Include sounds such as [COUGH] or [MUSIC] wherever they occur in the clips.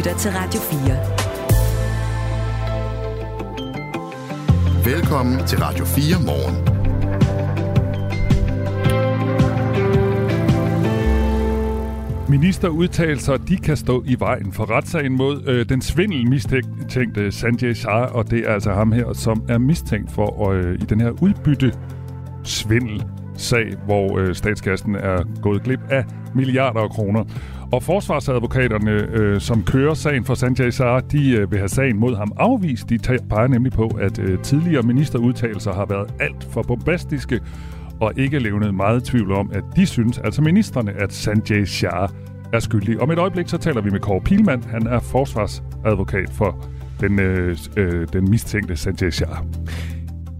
lytter til Radio 4. Velkommen til Radio 4 morgen. Ministerudtalelser, de kan stå i vejen for retssagen mod øh, den svindel mistænkte Sanjay Shah, og det er altså ham her, som er mistænkt for øh, i den her udbytte svindel sag, hvor øh, statskassen er gået glip af milliarder af kroner. Og forsvarsadvokaterne, øh, som kører sagen for Sanjay Shah, de øh, vil have sagen mod ham afvist. De peger nemlig på, at øh, tidligere ministerudtalelser har været alt for bombastiske, og ikke levnet meget tvivl om, at de synes, altså ministerne, at Sanjay Shah er skyldig. Om et øjeblik så taler vi med Kåre Pilmand. Han er forsvarsadvokat for den, øh, øh, den mistænkte Sanjay Shah.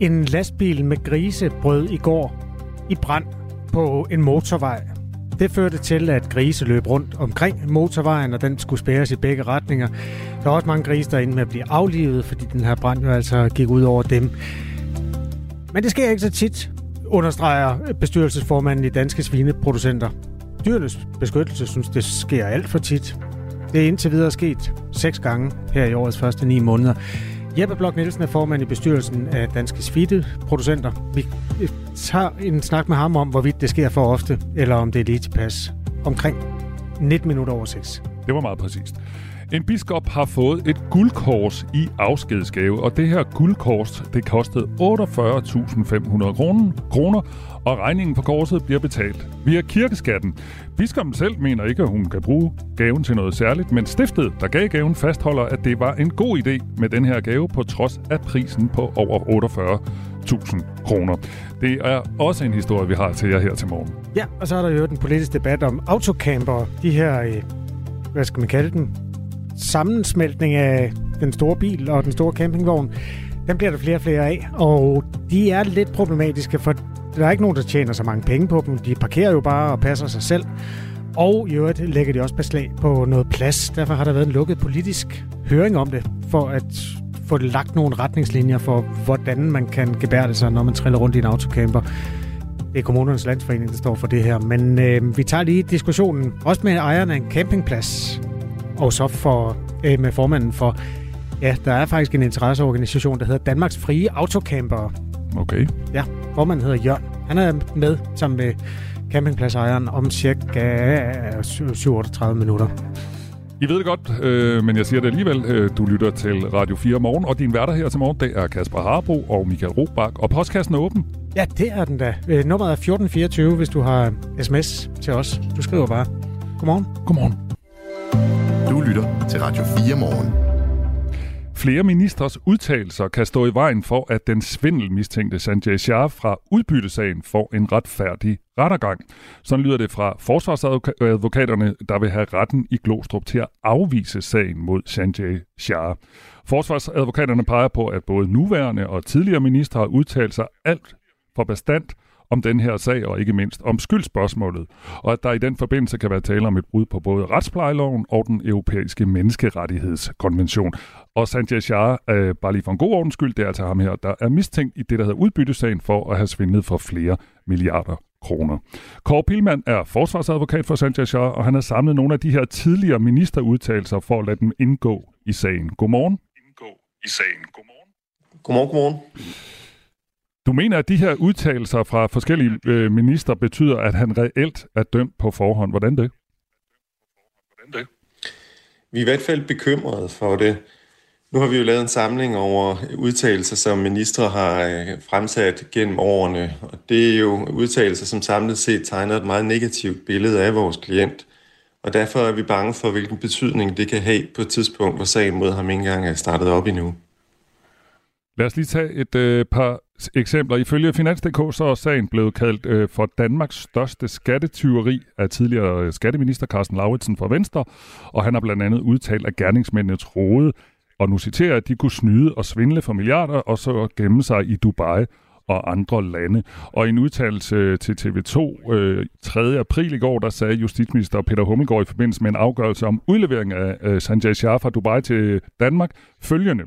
En lastbil med grise brød i går i brand på en motorvej. Det førte til, at grise løb rundt omkring motorvejen, og den skulle spæres i begge retninger. Der er også mange grise, der er inde med at blive aflivet, fordi den her brand jo altså gik ud over dem. Men det sker ikke så tit, understreger bestyrelsesformanden i Danske Svineproducenter. Dyrenes beskyttelse synes, det sker alt for tit. Det er indtil videre sket seks gange her i årets første ni måneder. Jeppe Blok Nielsen er formand i bestyrelsen af Danske Svineproducenter. Vi øh, tager en snak med ham om, hvorvidt det sker for ofte, eller om det er lige tilpas. Omkring 19 minutter over 6. Det var meget præcist. En biskop har fået et guldkors i afskedsgave, og det her guldkors, det kostede 48.500 kroner, og regningen på korset bliver betalt via kirkeskatten. Biskoppen selv mener ikke, at hun kan bruge gaven til noget særligt, men stiftet, der gav gaven, fastholder, at det var en god idé med den her gave, på trods af prisen på over 48.000 kroner. Det er også en historie, vi har til jer her til morgen. Ja, og så er der jo den politiske debat om autocamper, de her, øh, hvad skal man kalde dem, sammensmeltning af den store bil og den store campingvogn, den bliver der flere og flere af, og de er lidt problematiske, for der er ikke nogen, der tjener så mange penge på dem. De parkerer jo bare og passer sig selv. Og i øvrigt lægger de også beslag på noget plads. Derfor har der været en lukket politisk høring om det, for at få lagt nogle retningslinjer for, hvordan man kan gebærde sig, når man triller rundt i en autocamper. Det er kommunernes landsforening, der står for det her. Men øh, vi tager lige diskussionen, også med ejerne af en campingplads, og så for, øh, med formanden for, ja, der er faktisk en interesseorganisation, der hedder Danmarks Frie Autocamper. Okay. Ja, formanden hedder Jørgen. Han er med sammen med campingpladsejeren om cirka 37 minutter. I ved det godt, øh, men jeg siger det alligevel. Øh, du lytter til Radio 4 morgen, og din værter her til morgen, det er Kasper Harbo og Michael Robach. Og postkassen er åben. Ja, det er den da. Øh, nummeret er 1424, hvis du har sms til os. Du skriver bare. Godmorgen. Godmorgen. Du lytter til Radio 4 morgen. Flere ministers udtalelser kan stå i vejen for, at den svindelmistænkte Sanjay Shah fra udbyttesagen får en retfærdig rettergang. Sådan lyder det fra forsvarsadvokaterne, der vil have retten i Glostrup til at afvise sagen mod Sanjay Shah. Forsvarsadvokaterne peger på, at både nuværende og tidligere ministre har udtalt sig alt for bestandt om den her sag, og ikke mindst om skyldspørgsmålet, og at der i den forbindelse kan være tale om et brud på både retsplejeloven og den europæiske menneskerettighedskonvention. Og Sanjay Shah, øh, bare lige for en god ordens skyld, det er altså ham her, der er mistænkt i det, der hedder udbyttesagen for at have svindlet for flere milliarder kroner. Kåre Pilman er forsvarsadvokat for Sanjay Shah, og han har samlet nogle af de her tidligere ministerudtalelser for at lade dem indgå i sagen. Godmorgen. Indgå i sagen. Godmorgen. Godmorgen, godmorgen. Du mener, at de her udtalelser fra forskellige øh, minister betyder, at han reelt er dømt på forhånd. Hvordan det? Hvordan det? Vi er i hvert fald bekymrede for det. Nu har vi jo lavet en samling over udtalelser, som ministre har øh, fremsat gennem årene. Og det er jo udtalelser, som samlet set tegner et meget negativt billede af vores klient. Og derfor er vi bange for, hvilken betydning det kan have på et tidspunkt, hvor sagen mod ham ikke engang er startet op endnu. Lad os lige tage et øh, par eksempler. Ifølge Finans.dk så er sagen blevet kaldt øh, for Danmarks største skattetyveri af tidligere øh, skatteminister Carsten Lauritsen fra Venstre, og han har blandt andet udtalt, at gerningsmændene troede, og nu citerer at de kunne snyde og svindle for milliarder, og så gemme sig i Dubai og andre lande. Og i en udtalelse øh, til TV2 øh, 3. april i går, der sagde justitsminister Peter Hummelgaard i forbindelse med en afgørelse om udlevering af øh, Sanjay Shah fra Dubai til Danmark følgende.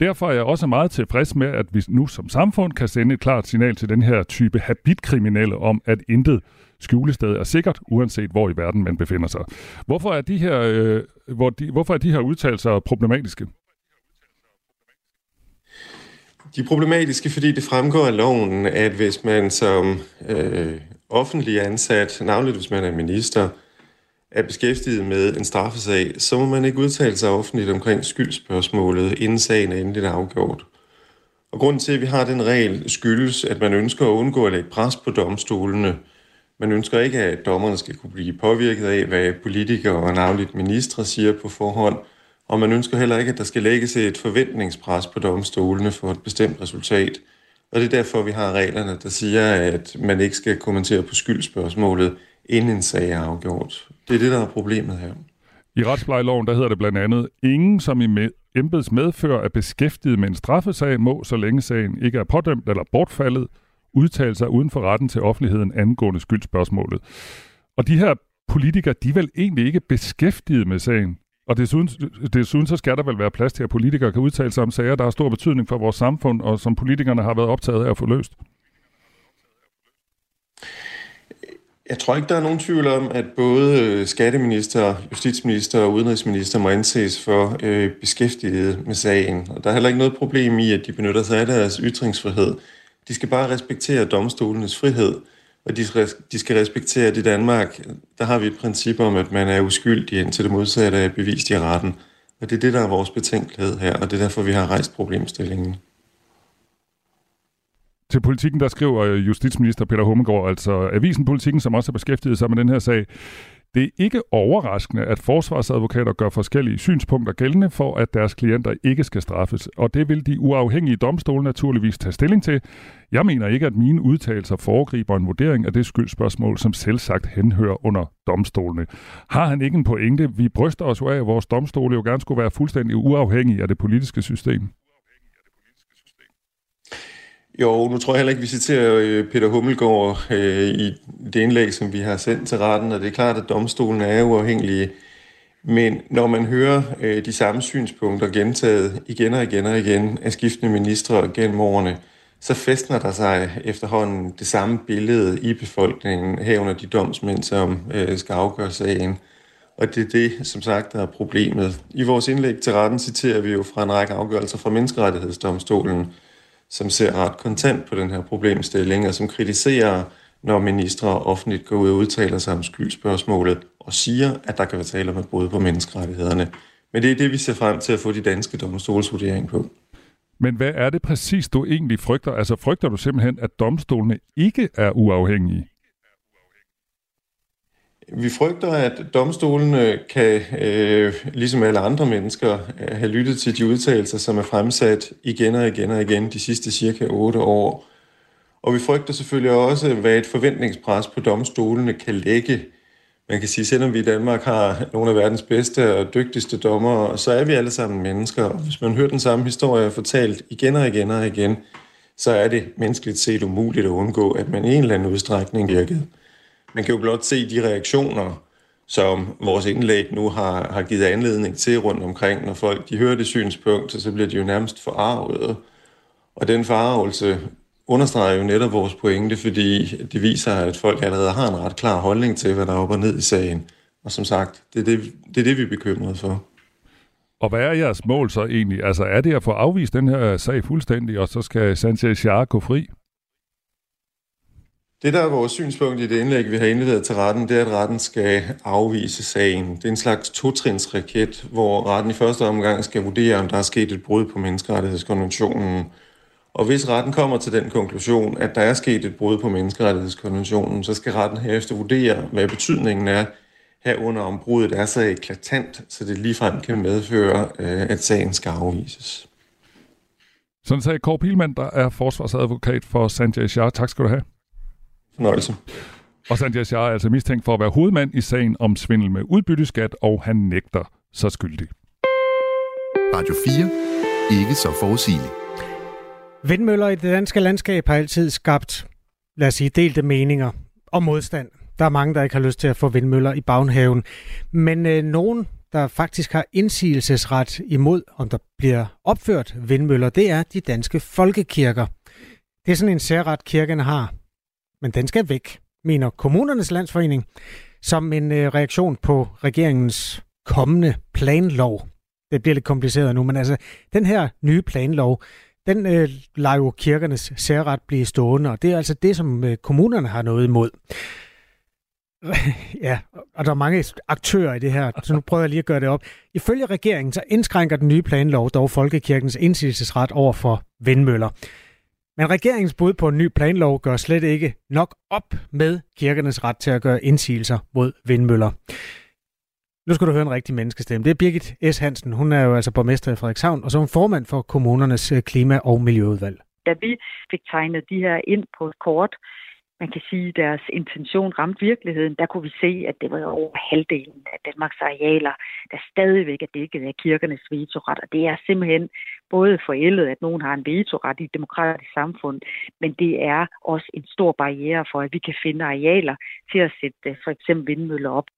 Derfor er jeg også meget tilfreds med, at vi nu som samfund kan sende et klart signal til den her type habitkriminelle om, at intet skjulested er sikkert, uanset hvor i verden man befinder sig. Hvorfor er de her, øh, hvor de, hvorfor er de her udtalelser problematiske? De er problematiske, fordi det fremgår af loven, at hvis man som øh, offentlig ansat, navnligt hvis man er minister, er beskæftiget med en straffesag, så må man ikke udtale sig offentligt omkring skyldspørgsmålet, inden sagen er endeligt afgjort. Og grunden til, at vi har den regel, skyldes, at man ønsker at undgå at lægge pres på domstolene. Man ønsker ikke, at dommerne skal kunne blive påvirket af, hvad politikere og navnligt ministre siger på forhånd. Og man ønsker heller ikke, at der skal lægges et forventningspres på domstolene for et bestemt resultat. Og det er derfor, vi har reglerne, der siger, at man ikke skal kommentere på skyldspørgsmålet, inden en sag er afgjort. Det er det, der er problemet her. I retsplejeloven der hedder det blandt andet, ingen som i med, embeds medfører er beskæftiget med en straffesag, må, så længe sagen ikke er pådømt eller bortfaldet, udtale sig uden for retten til offentligheden angående skyldspørgsmålet. Og de her politikere, de er vel egentlig ikke beskæftiget med sagen. Og desuden, desuden så skal der vel være plads til, at politikere kan udtale sig om sager, der har stor betydning for vores samfund, og som politikerne har været optaget af at få løst. Jeg tror ikke, der er nogen tvivl om, at både øh, skatteminister, justitsminister og udenrigsminister må anses for øh, beskæftiget med sagen. Og der er heller ikke noget problem i, at de benytter sig af deres ytringsfrihed. De skal bare respektere domstolenes frihed, og de, de skal respektere, at i Danmark, der har vi et princip om, at man er uskyldig indtil det modsatte er bevist i retten. Og det er det, der er vores betænkelighed her, og det er derfor, vi har rejst problemstillingen. Til politikken, der skriver øh, justitsminister Peter Hummelgaard, altså avisen Politikken, som også har beskæftiget sig med den her sag, det er ikke overraskende, at forsvarsadvokater gør forskellige synspunkter gældende for, at deres klienter ikke skal straffes, og det vil de uafhængige domstole naturligvis tage stilling til. Jeg mener ikke, at mine udtalelser foregriber en vurdering af det skyldspørgsmål, som selv sagt henhører under domstolene. Har han ikke en pointe? Vi bryster os jo af, at vores domstole jo gerne skulle være fuldstændig uafhængige af det politiske system. Jo, nu tror jeg heller ikke, vi citerer øh, Peter Hummelgaard øh, i det indlæg, som vi har sendt til retten, og det er klart, at domstolen er uafhængige. Men når man hører øh, de samme synspunkter gentaget igen og igen og igen af skiftende ministre gennem årene, så festner der sig efterhånden det samme billede i befolkningen, herunder de domsmænd, som øh, skal afgøre sagen. Og det er det, som sagt, der er problemet. I vores indlæg til retten citerer vi jo fra en række afgørelser fra Menneskerettighedsdomstolen, som ser ret kontant på den her problemstilling, og som kritiserer, når ministre offentligt går ud og udtaler sig om skyldspørgsmålet, og siger, at der kan være tale om et brud på menneskerettighederne. Men det er det, vi ser frem til at få de danske domstolsvurdering på. Men hvad er det præcis, du egentlig frygter? Altså frygter du simpelthen, at domstolene ikke er uafhængige? Vi frygter, at domstolene kan, øh, ligesom alle andre mennesker, øh, have lyttet til de udtalelser, som er fremsat igen og igen og igen de sidste cirka otte år. Og vi frygter selvfølgelig også, hvad et forventningspres på domstolene kan lægge. Man kan sige, selvom vi i Danmark har nogle af verdens bedste og dygtigste dommer, så er vi alle sammen mennesker. Og hvis man hører den samme historie fortalt igen og igen og igen, så er det menneskeligt set umuligt at undgå, at man i en eller anden udstrækning virkede. Man kan jo blot se de reaktioner, som vores indlæg nu har, har givet anledning til rundt omkring. Når folk de hører det synspunkt, så bliver de jo nærmest forarvet. Og den forarvelse understreger jo netop vores pointe, fordi det viser, at folk allerede har en ret klar holdning til, hvad der er op og ned i sagen. Og som sagt, det er det, det, er det vi er bekymrede for. Og hvad er jeres mål så egentlig? Altså er det at få afvist den her sag fuldstændig, og så skal Sanchez Char gå fri? Det, der er vores synspunkt i det indlæg, vi har indledet til retten, det er, at retten skal afvise sagen. Det er en slags totrinsraket, hvor retten i første omgang skal vurdere, om der er sket et brud på menneskerettighedskonventionen. Og hvis retten kommer til den konklusion, at der er sket et brud på menneskerettighedskonventionen, så skal retten herefter vurdere, hvad betydningen er herunder, om bruddet er så eklatant, så det ligefrem kan medføre, øh, at sagen skal afvises. Sådan sagde Kåre Pilmand, der er forsvarsadvokat for Sanjay Shah. Tak skal du have. Fornøjelse. Og Sanjay Shah er altså mistænkt for at være hovedmand i sagen om svindel med udbytteskat, og han nægter så skyldig. Radio 4. Ikke så forudsigeligt. Vindmøller i det danske landskab har altid skabt, lad os sige, delte meninger og modstand. Der er mange, der ikke har lyst til at få vindmøller i baghaven. Men øh, nogen, der faktisk har indsigelsesret imod, om der bliver opført vindmøller, det er de danske folkekirker. Det er sådan en særret, kirken har men den skal væk. mener kommunernes landsforening, som en øh, reaktion på regeringens kommende planlov. Det bliver lidt kompliceret nu, men altså, den her nye planlov, den øh, lader jo kirkernes særret blive stående, og det er altså det, som øh, kommunerne har noget imod. [LAUGHS] Ja, og der er mange aktører i det her, så nu prøver jeg lige at gøre det op. Ifølge regeringen, så indskrænker den nye planlov dog folkekirkens indsigelsesret over for vindmøller. Men regeringens bud på en ny planlov gør slet ikke nok op med kirkernes ret til at gøre indsigelser mod vindmøller. Nu skal du høre en rigtig menneskestemme. Det er Birgit S. Hansen. Hun er jo altså borgmester i Frederikshavn, og så er hun formand for kommunernes øh, klima- og miljøudvalg. Da vi fik tegnet de her ind på et kort, man kan sige, deres intention ramte virkeligheden, der kunne vi se, at det var over halvdelen af Danmarks arealer, der stadigvæk er dækket af kirkernes vetoret. Og det er simpelthen både forældet, at nogen har en vetoret i et demokratisk samfund, men det er også en stor barriere for, at vi kan finde arealer til at sætte øh, for eksempel vindmøller op.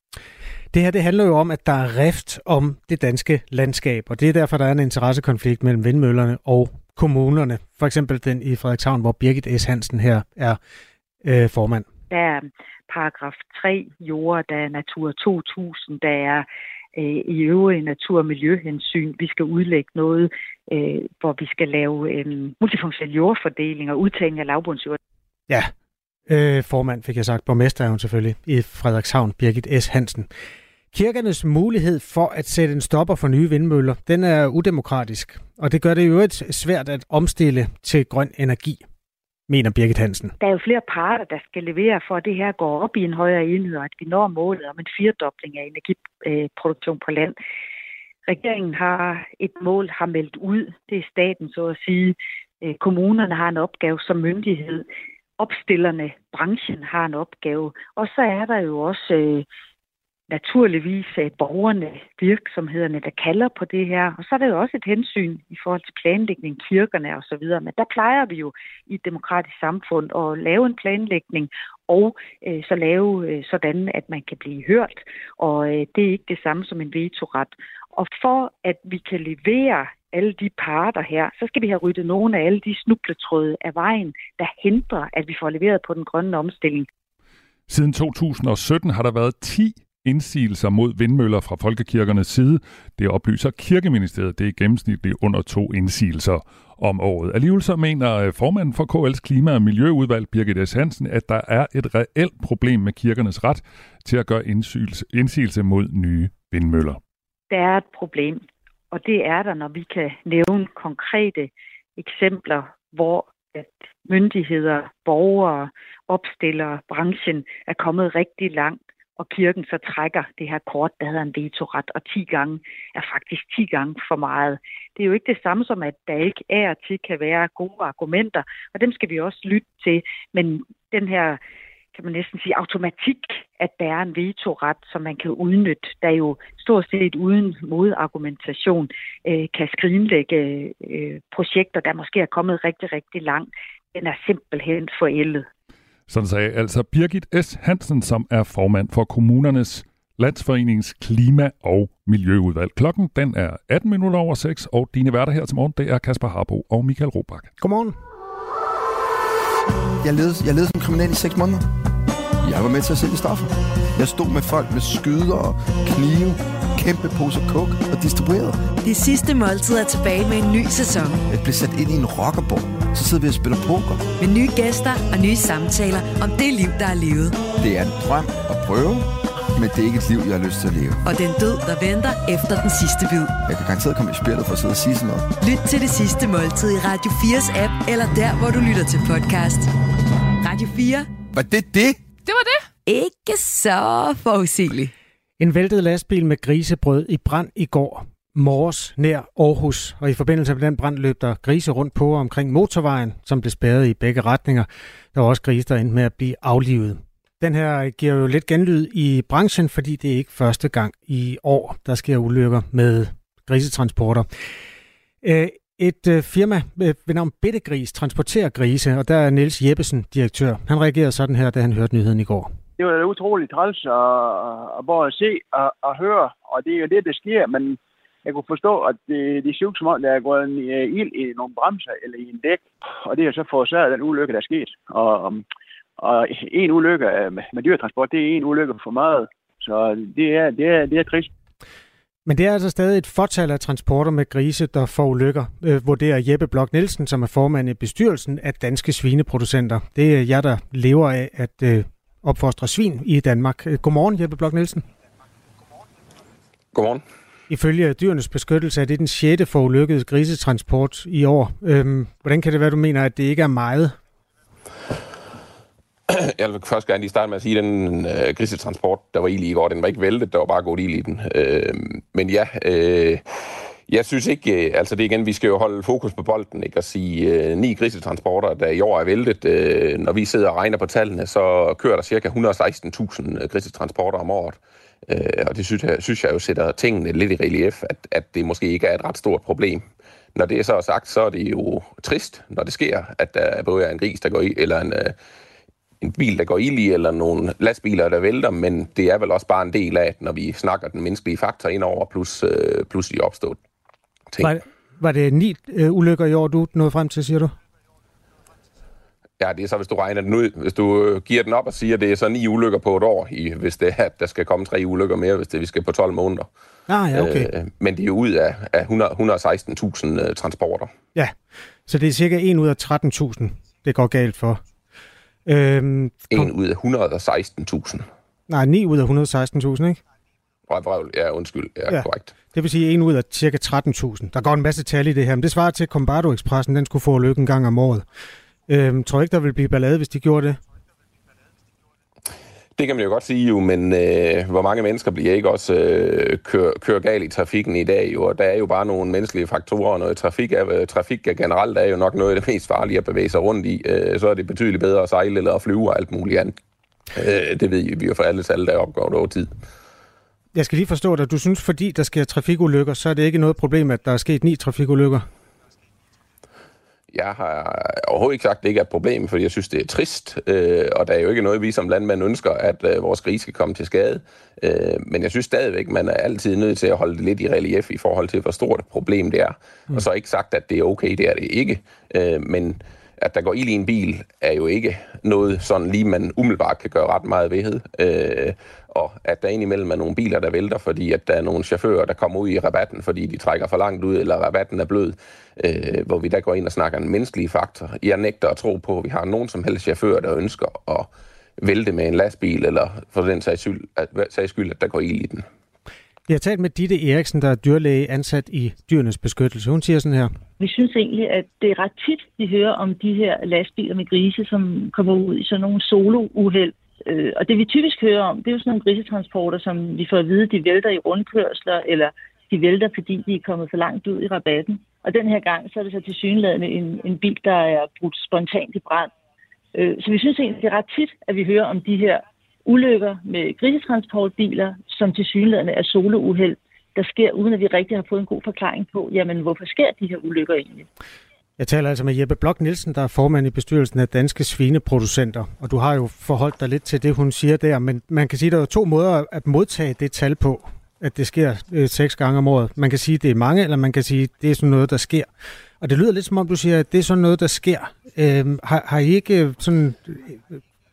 Det her det handler jo om, at der er rift om det danske landskab, og det er derfor, der er en interessekonflikt mellem vindmøllerne og kommunerne. For eksempel den i Frederikshavn, hvor Birgit S. Hansen her er øh, formand. Der er paragraf 3 jord, der er Natur 2000, der er øh, i øvrige natur- og miljøhensyn. Vi skal udlægge noget, øh, hvor vi skal lave øh, multifunktionel jordfordeling og udtagning af lavbundsjord. Ja, øh, formand fik jeg sagt. Borgmester er hun selvfølgelig i Frederikshavn, Birgit S. Hansen. Kirkernes mulighed for at sætte en stopper for nye vindmøller, den er udemokratisk, og det gør det jo et svært at omstille til grøn energi mener Birgit Hansen. Der er jo flere parter, der skal levere for, at det her går op i en højere enhed, og at vi når målet om en firedobling af energiproduktion på land. Regeringen har et mål, har meldt ud. Det er staten, så at sige. Øh, kommunerne har en opgave som myndighed. Opstillerne, branchen har en opgave. Og så er der jo også øh, naturligvis øh, borgerne, virksomhederne, der kalder på det her. Og så er der jo også et hensyn i forhold til planlægning, kirkerne osv. Men der plejer vi jo i et demokratisk samfund at lave en planlægning og øh, så lave øh, sådan, at man kan blive hørt. Og øh, det er ikke det samme som en vetoret. Og for at vi kan levere alle de parter her, så skal vi have ryddet nogle af alle de snubletråde af vejen, der hindrer, at vi får leveret på den grønne omstilling. Siden 2017 har der været 10 indsigelser mod vindmøller fra folkekirkernes side. Det oplyser Kirkeministeriet. Det er gennemsnitligt under to indsigelser om året. Alligevel så mener øh, formanden for KL's Klima- og Miljøudvalg, Birgit S. Hansen, at der er et reelt problem med kirkernes ret til at gøre indsigelse mod nye vindmøller. Der er et problem, og det er der, når vi kan nævne konkrete eksempler, hvor at myndigheder, borgere, opstillere, branchen er kommet rigtig langt og kirken så trækker det her kort, der hedder en vetoret, og 10 gange er faktisk 10 gange for meget. Det er jo ikke det samme som, at der ikke er til kan være gode argumenter, og dem skal vi også lytte til. Men den her kan man næsten sige, automatik, at der er en vetoret, som man kan udnytte, der jo stort set uden modargumentation øh, kan skrinlægge øh, projekter, der måske er kommet rigtig, rigtig langt. Den er simpelthen forældet. Sådan sagde altså Birgit S. Hansen, som er formand for kommunernes Landsforeningens Klima- og Miljøudvalg. Klokken den er 18 minutter over 6, og dine værter her til morgen, det er Kasper Harbo og Michael Robach. Godmorgen. Jeg levede, jeg levede som kriminel i 6 måneder. Jeg var med til at sælge stoffer. Jeg stod med folk med skyder og knive, kæmpe poser coke og distribuerede. Det sidste måltid er tilbage med en ny sæson. Jeg blev sat ind i en rockerborg. Så sidder vi og spiller poker. Med nye gæster og nye samtaler om det liv, der er levet. Det er en drøm at prøve, men det er ikke et liv, jeg har lyst til at leve. Og den død, der venter efter den sidste bid. Jeg kan garanteret komme i spillet for at sidde og sige sådan noget. Lyt til det sidste måltid i Radio 4's app, eller der, hvor du lytter til podcast. Radio 4. Var det det? Det var det. Ikke så forudsigeligt. En væltet lastbil med grisebrød i brand i går morges nær Aarhus, og i forbindelse med den brand løb der grise rundt på omkring motorvejen, som blev spærret i begge retninger. Der var også grise, der endte med at blive aflivet. Den her øh, giver jo lidt genlyd i branchen, fordi det er ikke første gang i år, der sker ulykker med grisetransporter. Øh, et øh, firma ved navn Bittegris transporterer grise, og der er Niels Jeppesen direktør. Han reagerede sådan her, da han hørte nyheden i går. Det var utroligt træls at, at både se og, at høre, og det er jo det, der sker, men jeg kunne forstå, at det, det ser ud som om, der er gået en uh, ild i nogle bremser eller i en dæk, og det har så forårsaget den ulykke, der er sket. Og um, Og en ulykke øh, med, med dyretransport, det er en ulykke for meget. Så det er, det er, det er trist. Men det er altså stadig et fortal af transporter med grise, der får ulykker, øh, vurderer Jeppe Blok Nielsen, som er formand i bestyrelsen af Danske Svineproducenter. Det er jeg, der lever af at øh, opfostre svin i Danmark. Øh, godmorgen, Jeppe Blok Nielsen. Godmorgen. Ifølge dyrenes beskyttelse er det den 6. forulykkede grisetransport i år. Øhm, hvordan kan det være, du mener, at det ikke er meget? [CLEARS THROAT] Jeg vil først gerne lige starte med at sige, at den øh, grisetransport, der var i i går, den var ikke væltet, der var bare gået i den. Øh, men ja, øh, jeg synes ikke, øh, altså det igen, vi skal jo holde fokus på bolden, ikke? Og sige, øh, ni grisetransporter, der i år er væltet. Øh, når vi sidder og regner på tallene, så kører der cirka 116.000 grisetransporter øh, om året. Øh, og det synes jeg, synes jeg jo sætter tingene lidt i relief, at, at det måske ikke er et ret stort problem. Når det er så sagt, så er det jo trist, når det sker, at der både er en gris, der går i, eller en, øh, en bil, der går ild i, eller nogle lastbiler, der vælter, men det er vel også bare en del af, når vi snakker den menneskelige faktor ind over, plus, øh, plus de opstået ting. Var, var det ni øh, ulykker i år, du nåede frem til, siger du? Ja, det er så, hvis du regner den ud. Hvis du øh, giver den op og siger, at det er så ni ulykker på et år, i, hvis det er, at der skal komme tre ulykker mere, hvis det, vi skal på 12 måneder. Ah, ja, okay. Øh, men det er jo ud af, af 116.000 øh, transporter. Ja, så det er cirka 1 ud af 13.000, det går galt for. Øhm, en ud af 116.000. Nej, 9 ud af 116.000, ikke? Vrøvl, ja, undskyld, ja, ja, korrekt. Det vil sige en ud af cirka 13.000. Der går en masse tal i det her, men det svarer til, at Combardo Expressen den skulle få lykke en gang om året. Øhm, tror ikke, der vil blive ballade, hvis de gjorde det? Det kan man jo godt sige jo, men øh, hvor mange mennesker bliver ikke også øh, kører, kører galt i trafikken i dag jo, og der er jo bare nogle menneskelige faktorer, og noget trafik er, øh, trafik er generelt er jo nok noget af det mest farlige at bevæge sig rundt i, øh, så er det betydeligt bedre at sejle eller at flyve og alt muligt andet. Øh, det ved vi jo for alle tal, der er opgået over tid. Jeg skal lige forstå dig. Du synes, fordi der sker trafikulykker, så er det ikke noget problem, at der er sket ni trafikulykker? Jeg har overhovedet ikke sagt, at det ikke er et problem, for jeg synes, det er trist, øh, og der er jo ikke noget, vi som landmænd ønsker, at øh, vores grise skal komme til skade. Øh, men jeg synes stadigvæk, man er altid nødt til at holde det lidt i relief i forhold til, hvor stort et problem det er. Mm. Og så ikke sagt, at det er okay, det er det ikke. Øh, men at der går ild i en bil, er jo ikke noget, sådan lige man umiddelbart kan gøre ret meget ved. Øh, og at der indimellem er nogle biler, der vælter, fordi at der er nogle chauffører, der kommer ud i rabatten, fordi de trækker for langt ud, eller rabatten er blød, øh, hvor vi der går ind og snakker en menneskelig faktor. Jeg nægter at tro på, at vi har nogen som helst chauffører, der ønsker at vælte med en lastbil, eller for den sags skyld, at, sags skyld, at der går ild i den. Jeg har talt med Ditte Eriksen, der er dyrlæge ansat i dyrenes beskyttelse. Hun siger sådan her. Vi synes egentlig, at det er ret tit, vi hører om de her lastbiler med grise, som kommer ud i sådan nogle solo-uheld. Øh, og det vi typisk hører om, det er jo sådan nogle grisetransporter, som vi får at vide, de vælter i rundkørsler, eller de vælter, fordi de er kommet for langt ud i rabatten. Og den her gang, så er det så til synlædende en, en bil, der er brudt spontant i brand. Øh, så vi synes egentlig, det er ret tit, at vi hører om de her ulykker med grisetransportbiler, som til synligheden er solouheld, der sker, uden at vi rigtig har fået en god forklaring på, jamen hvorfor sker de her ulykker egentlig? Jeg taler altså med Jeppe Blok Nielsen, der er formand i bestyrelsen af Danske Svineproducenter. Og du har jo forholdt dig lidt til det, hun siger der, men man kan sige, at der er to måder at modtage det tal på, at det sker øh, seks gange om året. Man kan sige, at det er mange, eller man kan sige, at det er sådan noget, der sker. Og det lyder lidt som om, du siger, at det er sådan noget, der sker. Øh, har, har I ikke øh, sådan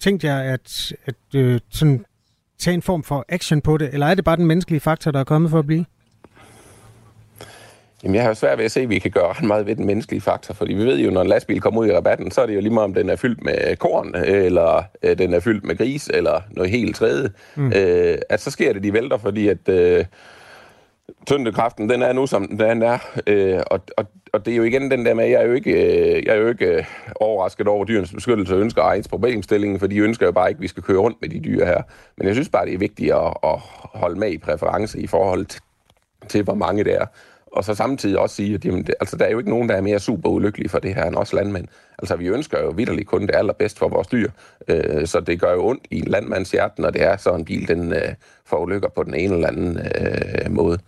tænkt jer at, at øh, sådan, tage en form for action på det, eller er det bare den menneskelige faktor, der er kommet for at blive? Jamen, jeg har jo svært ved at se, at vi kan gøre ret meget ved den menneskelige faktor, fordi vi ved jo, når en lastbil kommer ud i rabatten, så er det jo lige meget, om den er fyldt med korn, eller øh, den er fyldt med gris, eller noget helt tredje. Mm. Øh, at så sker det, de vælter, fordi at øh, tyndekraften, den er nu, som den er. Øh, og, og, og det er jo igen den der med, jeg er jo ikke, øh, jeg er jo ikke øh, overrasket over dyrenes beskyttelse og ønsker ejens problemstillingen, for de ønsker jo bare ikke, at vi skal køre rundt med de dyr her. Men jeg synes bare, det er vigtigt at, at holde med i præference i forhold til, til hvor mange det er og så samtidig også sige, at jamen, det, altså, der er jo ikke nogen, der er mere super ulykkelige for det her end os landmænd. Altså, vi ønsker jo vidderligt kun det allerbedste for vores dyr, øh, så det gør jo ondt i en landmands hjerte, når det er så en bil, den øh, får ulykker på den ene eller anden øh, måde.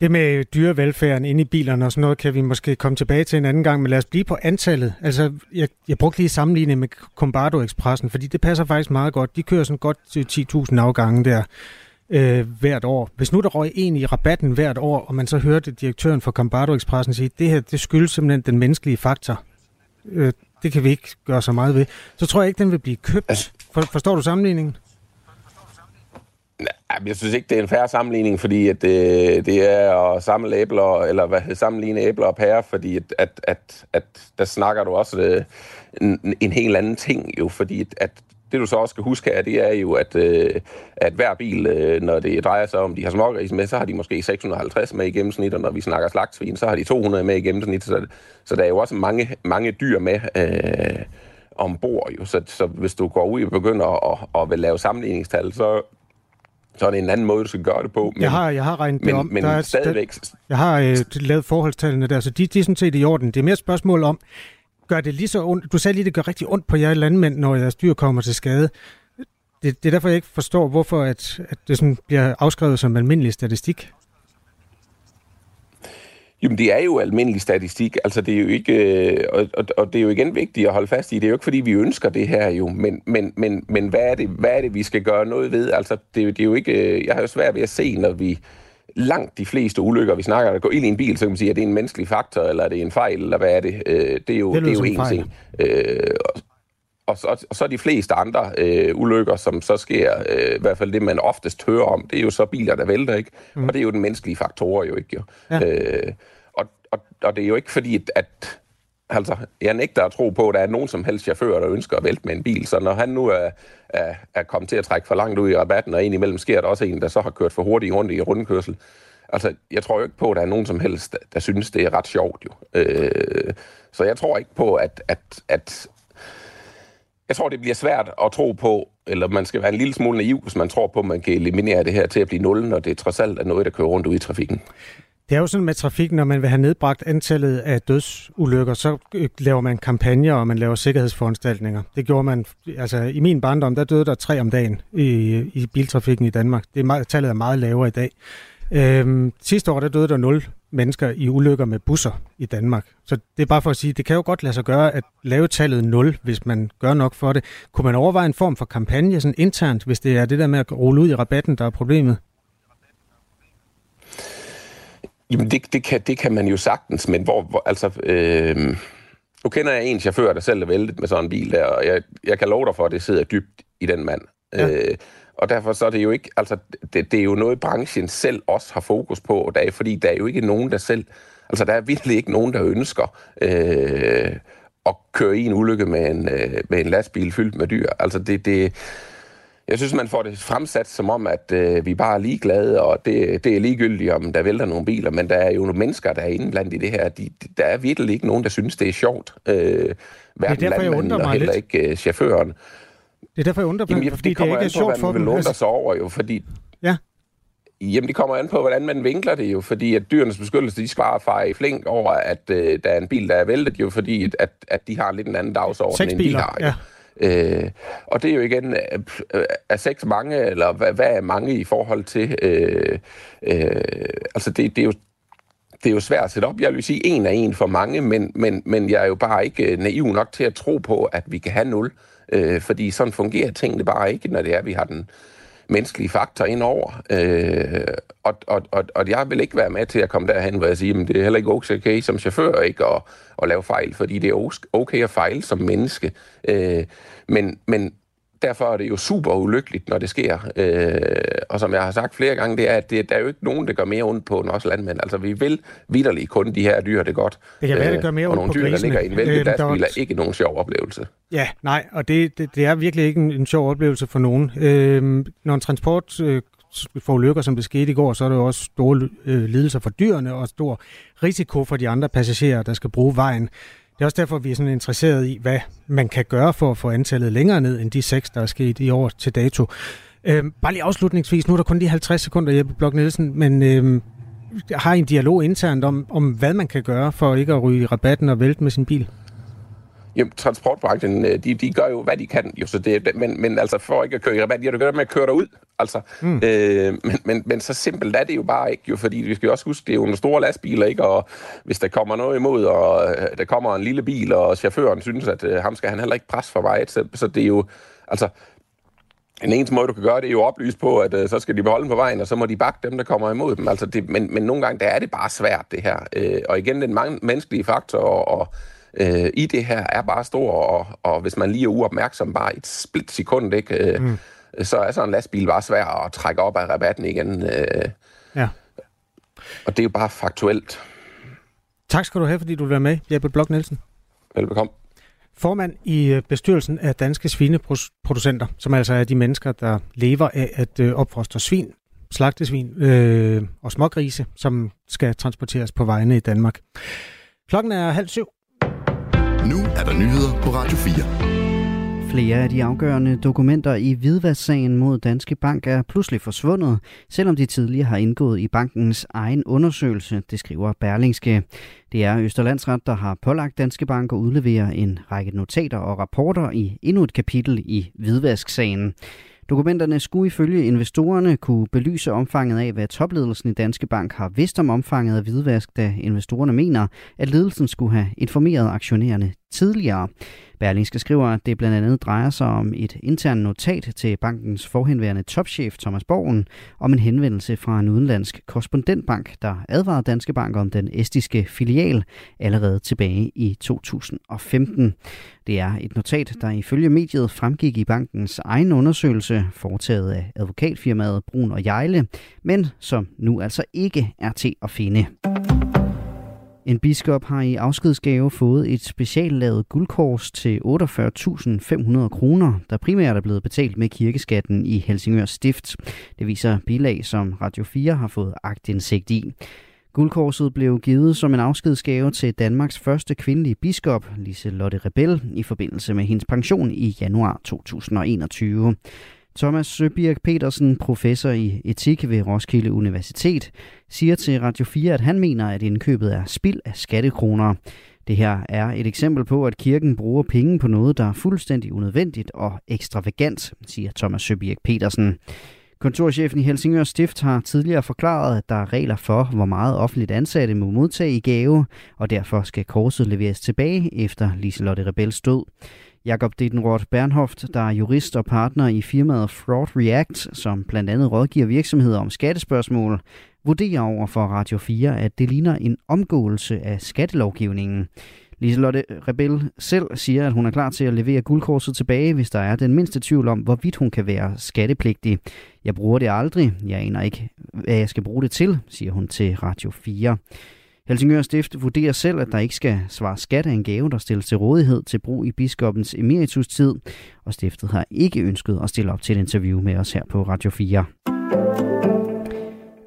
Det med dyrevelfærden inde i bilerne og sådan noget, kan vi måske komme tilbage til en anden gang, men lad os blive på antallet. Altså, jeg, jeg brugte lige sammenligning med Combardo Expressen, fordi det passer faktisk meget godt. De kører sådan godt til 10.000 afgange der øh, hvert år. Hvis nu der røg en i rabatten hvert år, og man så hørte direktøren for Cambardo Expressen sige, det her det skyldes simpelthen den menneskelige faktor. Øh, det det kan vi ikke gøre så meget ved, så tror jeg ikke, den vil blive købt. For, forstår du sammenligningen? Jeg synes ikke, det er en færre sammenligning, fordi at det, det er at samle æbler, eller hvad, sammenligne æbler og pærer, fordi at, at, at, at der snakker du også øh, en, en helt anden ting jo, fordi at, at det du så også skal huske her, det er jo, at, øh, at hver bil, øh, når det drejer sig om, de har smågris med, så har de måske 650 med i gennemsnit, og når vi snakker slagtsvin, så har de 200 med i gennemsnit. Så, så der er jo også mange, mange dyr med øh, ombord. Jo. Så, så hvis du går ud og begynder at, at at lave sammenligningstal, så, så er det en anden måde, du skal gøre det på. Men, jeg, har, jeg har regnet det om. Men der er, stadigvæk... Jeg har øh, lavet forholdstallene der, så de, de er sådan set i orden. Det er mere spørgsmål om, gør det lige så ondt? Du sagde lige, det gør rigtig ondt på jer landmænd, når jeres dyr kommer til skade. Det, det er derfor, jeg ikke forstår, hvorfor at, at det sådan bliver afskrevet som almindelig statistik. Jamen, det er jo almindelig statistik. Altså, det er jo ikke... Øh, og, og, og det er jo igen vigtigt at holde fast i. Det er jo ikke, fordi vi ønsker det her jo. Men, men, men, men hvad, er det, hvad er det, vi skal gøre noget ved? Altså, det, er, det er jo ikke... Øh, jeg har jo svært ved at se, når vi langt de fleste ulykker, vi snakker, der går ind i en bil, så kan man sige, at det er en menneskelig faktor, eller er det en fejl, eller hvad er det? Øh, det er jo, det, det er jo en fejl. ting. Øh, og, så, og så de fleste andre øh, ulykker, som så sker, øh, i hvert fald det, man oftest hører om, det er jo så biler, der vælter, ikke? Mm. Og det er jo den menneskelige faktorer jo ikke, jo. Ja. Øh, og, og, og det er jo ikke fordi, at Altså, jeg nægter at tro på, at der er nogen som helst chauffør, der ønsker at vælte med en bil. Så når han nu er, er, er kommet til at trække for langt ud i rabatten, og indimellem sker der også en, der så har kørt for hurtigt rundt i rundkørsel. Altså, jeg tror jo ikke på, at der er nogen som helst, der, der synes, det er ret sjovt jo. Øh, så jeg tror ikke på, at, at, at... Jeg tror, det bliver svært at tro på, eller man skal være en lille smule naiv, hvis man tror på, at man kan eliminere det her til at blive nul, når det trods alt er noget, der kører rundt ude i trafikken. Det er jo sådan med trafikken, når man vil have nedbragt antallet af dødsulykker, så øh, laver man kampagner, og man laver sikkerhedsforanstaltninger. Det gjorde man, altså i min barndom, der døde der tre om dagen i, i biltrafikken i Danmark. Det er meget, tallet er meget lavere i dag. Øhm, sidste år, der døde der 0 mennesker i ulykker med busser i Danmark. Så det er bare for at sige, det kan jo godt lade sig gøre at lave tallet 0, hvis man gør nok for det. Kunne man overveje en form for kampagne sådan internt, hvis det er det der med at rulle ud i rabatten, der er problemet? Jamen, det, det, kan, det kan man jo sagtens, men hvor, hvor altså... Øh, nu kender jeg en chauffør, der selv er væltet med sådan en bil der, og jeg, jeg kan love dig for, at det sidder dybt i den mand. Ja. Øh, og derfor så er det jo ikke, altså, det, det er jo noget, branchen selv også har fokus på, og der er, fordi der er jo ikke nogen, der selv, altså der er virkelig ikke nogen, der ønsker øh, at køre i en ulykke med en, øh, med en lastbil fyldt med dyr. Altså det, det, jeg synes, man får det fremsat som om, at øh, vi bare er ligeglade, og det, det er ligegyldigt, om der vælter nogle biler, men der er jo nogle mennesker, der er inde blandt i det her. De, der er virkelig ikke nogen, der synes, det er sjovt. Øh, hverken det er derfor, jeg undrer mig heller lidt. ikke øh, chaufføren. Det er derfor, jeg undrer mig, Jamen, fordi det, det ikke er sjovt for dem. Det kommer altså... sig over, jo, fordi... Ja. Jamen, det kommer an på, hvordan man vinkler det jo, fordi at dyrenes beskyttelse, de svarer far i flink over, at øh, der er en bil, der er væltet jo, fordi at, at de har lidt en anden dagsorden, end vi har. Jo. Ja. Øh, og det er jo igen, øh, er seks mange, eller hvad, hvad er mange i forhold til? Øh, øh, altså det, det, er jo, det er jo svært at sætte op. Jeg vil sige, en er en for mange, men, men, men jeg er jo bare ikke øh, naiv nok til at tro på, at vi kan have nul. Øh, fordi sådan fungerer tingene bare ikke, når det er, at vi har den menneskelige faktor ind over. Øh, og, og, og, og jeg vil ikke være med til at komme derhen, hvor jeg siger, at det er heller ikke okay som chauffør ikke at, at lave fejl, fordi det er okay at fejle som menneske. Øh, men, men derfor er det jo super ulykkeligt, når det sker. Øh, og som jeg har sagt flere gange, det er, at det, der er jo ikke nogen, der gør mere ondt på end os landmænd. Altså, vi vil vidderligt kun de her dyr det godt. Det kan være, det gør mere ondt på dyr, grisene. der ligger i en lastbil, er ikke nogen sjov oplevelse. Ja, nej, og det, det, det er virkelig ikke en, en sjov oplevelse for nogen. Øh, når en transport øh, får lykker, som det skete i går, så er der jo også store øh, lidelser for dyrene og stor risiko for de andre passagerer, der skal bruge vejen. Det er også derfor, vi er sådan interesseret i, hvad man kan gøre for at få antallet længere ned end de seks, der er sket i år til dato. Øhm, bare lige afslutningsvis, nu er der kun lige 50 sekunder, Jeppe Blok Nielsen, men øhm, har I en dialog internt om, om, hvad man kan gøre for ikke at ryge rabatten og vælte med sin bil? Jamen, transportbranchen, øh, de, de gør jo, hvad de kan, jo, så det, men, men altså for ikke at køre i rabat, ja, du gør det med at køre derud, altså. Mm. Øh, men, men, men så simpelt er det jo bare ikke, jo, fordi vi skal jo også huske, det er jo nogle store lastbiler, ikke, og hvis der kommer noget imod, og øh, der kommer en lille bil, og chaufføren synes, at øh, ham skal han heller ikke presse for meget, så, så det er jo, altså, en eneste måde, du kan gøre det, er jo oplyse på, at øh, så skal de beholde på vejen, og så må de bakke dem, der kommer imod dem. Altså det, men, men nogle gange, der er det bare svært, det her. Øh, og igen, den mange menneskelige faktor, og, og øh, i det her er bare stor, og, og hvis man lige er uopmærksom bare et split sekund, ikke, øh, mm. så er sådan en lastbil bare svær at trække op af rabatten igen. Øh, ja. Og det er jo bare faktuelt. Tak skal du have, fordi du vil være med, Jeppe Blok Nielsen. Velbekomme. Formand i øh, bestyrelsen af Danske Svineproducenter, som altså er de mennesker, der lever af at øh, opfostre svin, slagtesvin øh, og smågrise, som skal transporteres på vejene i Danmark. Klokken er halv syv. Nu er der nyheder på Radio 4. Flere af de afgørende dokumenter i hvidvasksagen mod Danske Bank er pludselig forsvundet, selvom de tidligere har indgået i bankens egen undersøgelse, det skriver Berlingske. Det er Østerlandsret, der har pålagt Danske Bank at udlevere en række notater og rapporter i endnu et kapitel i hvidvasksagen. Dokumenterne skulle ifølge investorerne kunne belyse omfanget af, hvad topledelsen i Danske Bank har vidst om omfanget af hvidvask, da investorerne mener, at ledelsen skulle have informeret aktionærerne tidligere. Berlingske skriver, at det blandt andet drejer sig om et internt notat til bankens forhenværende topchef Thomas Borgen om en henvendelse fra en udenlandsk korrespondentbank, der advarede Danske Bank om den estiske filial allerede tilbage i 2015. Det er et notat, der ifølge mediet fremgik i bankens egen undersøgelse, foretaget af advokatfirmaet Brun og Jejle, men som nu altså ikke er til at finde. En biskop har i afskedsgave fået et speciallavet guldkors til 48.500 kroner, der primært er blevet betalt med kirkeskatten i Helsingør Stift. Det viser bilag, som Radio 4 har fået agtindsigt i. Guldkorset blev givet som en afskedsgave til Danmarks første kvindelige biskop, Lise Lotte Rebel, i forbindelse med hendes pension i januar 2021. Thomas Søbjerg Petersen, professor i etik ved Roskilde Universitet, siger til Radio 4, at han mener, at indkøbet er spild af skattekroner. Det her er et eksempel på, at kirken bruger penge på noget, der er fuldstændig unødvendigt og ekstravagant, siger Thomas Søbjerg Petersen. Kontorchefen i Helsingør Stift har tidligere forklaret, at der er regler for, hvor meget offentligt ansatte må modtage i gave, og derfor skal korset leveres tilbage efter Liselotte Rebels død. Jakob Dittenroth Bernhoft, der er jurist og partner i firmaet Fraud React, som blandt andet rådgiver virksomheder om skattespørgsmål, vurderer over for Radio 4, at det ligner en omgåelse af skattelovgivningen. Liselotte Rebel selv siger, at hun er klar til at levere guldkorset tilbage, hvis der er den mindste tvivl om, hvorvidt hun kan være skattepligtig. Jeg bruger det aldrig. Jeg aner ikke, hvad jeg skal bruge det til, siger hun til Radio 4. Helsingør Stift vurderer selv, at der ikke skal svare skat af en gave, der stilles til rådighed til brug i biskoppens emeritustid, og stiftet har ikke ønsket at stille op til et interview med os her på Radio 4.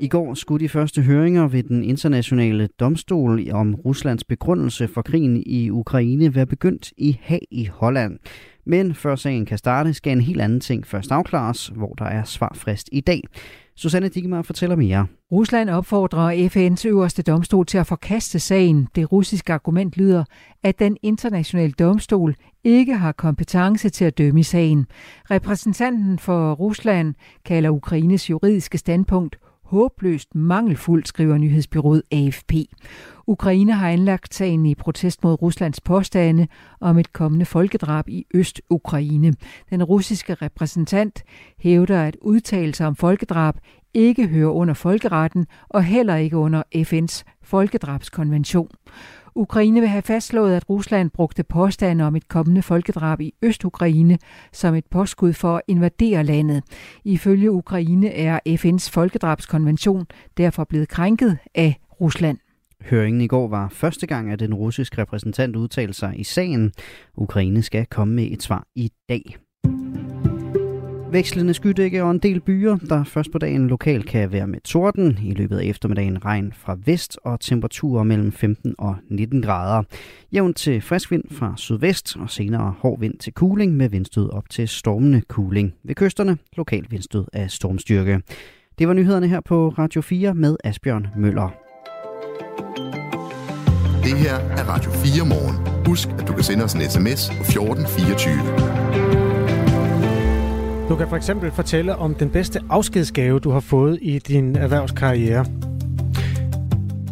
I går skulle de første høringer ved den internationale domstol om Ruslands begrundelse for krigen i Ukraine være begyndt i Haag i Holland. Men før sagen kan starte, skal en helt anden ting først afklares, hvor der er svarfrist i dag. Susanne Digmar fortæller mere. Rusland opfordrer FN's øverste domstol til at forkaste sagen. Det russiske argument lyder, at den internationale domstol ikke har kompetence til at dømme i sagen. Repræsentanten for Rusland kalder Ukraines juridiske standpunkt håbløst mangelfuldt, skriver nyhedsbyrået AFP. Ukraine har anlagt sagen i protest mod Ruslands påstande om et kommende folkedrab i Øst-Ukraine. Den russiske repræsentant hævder, at udtalelser om folkedrab ikke hører under folkeretten og heller ikke under FN's folkedrabskonvention. Ukraine vil have fastslået, at Rusland brugte påstande om et kommende folkedrab i Øst-Ukraine som et påskud for at invadere landet. Ifølge Ukraine er FN's folkedrabskonvention derfor blevet krænket af Rusland. Høringen i går var første gang, at den russiske repræsentant udtalte sig i sagen. Ukraine skal komme med et svar i dag. Vekslende skydække og en del byer, der først på dagen lokalt kan være med torden. I løbet af eftermiddagen regn fra vest og temperaturer mellem 15 og 19 grader. Jævn til frisk vind fra sydvest og senere hård vind til kuling med vindstød op til stormende kuling. Ved kysterne lokalt vindstød af stormstyrke. Det var nyhederne her på Radio 4 med Asbjørn Møller. Det her er Radio 4 morgen. Husk, at du kan sende os en sms på 1424. Du kan for eksempel fortælle om den bedste afskedsgave, du har fået i din erhvervskarriere.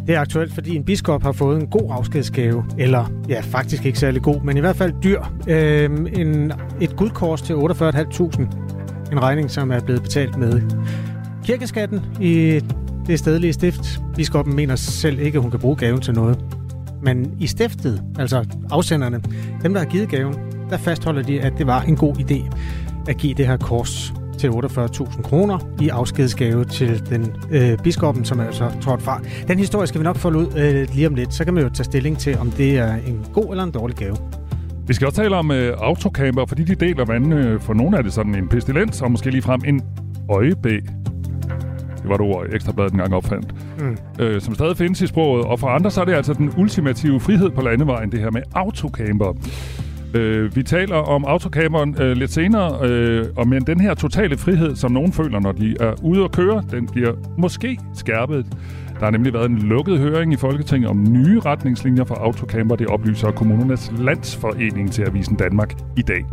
Det er aktuelt, fordi en biskop har fået en god afskedsgave, eller ja, faktisk ikke særlig god, men i hvert fald dyr. Øhm, en, et guldkors til 48.500. En regning, som er blevet betalt med kirkeskatten i det stedlige stift. Biskoppen mener selv ikke, at hun kan bruge gaven til noget. Men i stiftet, altså afsenderne, dem der har givet gaven, der fastholder de, at det var en god idé at give det her kors til 48.000 kroner i afskedsgave til den øh, biskoppen, som er altså trådt fra. Den historie skal vi nok få ud øh, lige om lidt. Så kan man jo tage stilling til, om det er en god eller en dårlig gave. Vi skal også tale om øh, autocamper, fordi de deler vandene. For nogle er det sådan en pestilens, og måske lige frem en øjebæ. Det var det ord, Ekstrabladet engang opfandt. Mm. Øh, som stadig findes i sproget. Og for andre så er det altså den ultimative frihed på landevejen, det her med autocamper. Øh, vi taler om autocamperen øh, lidt senere, øh, og men den her totale frihed, som nogen føler, når de er ude at køre, den bliver måske skærpet. Der har nemlig været en lukket høring i Folketinget om nye retningslinjer for autocamper. Det oplyser kommunernes landsforening til Avisen Danmark i dag.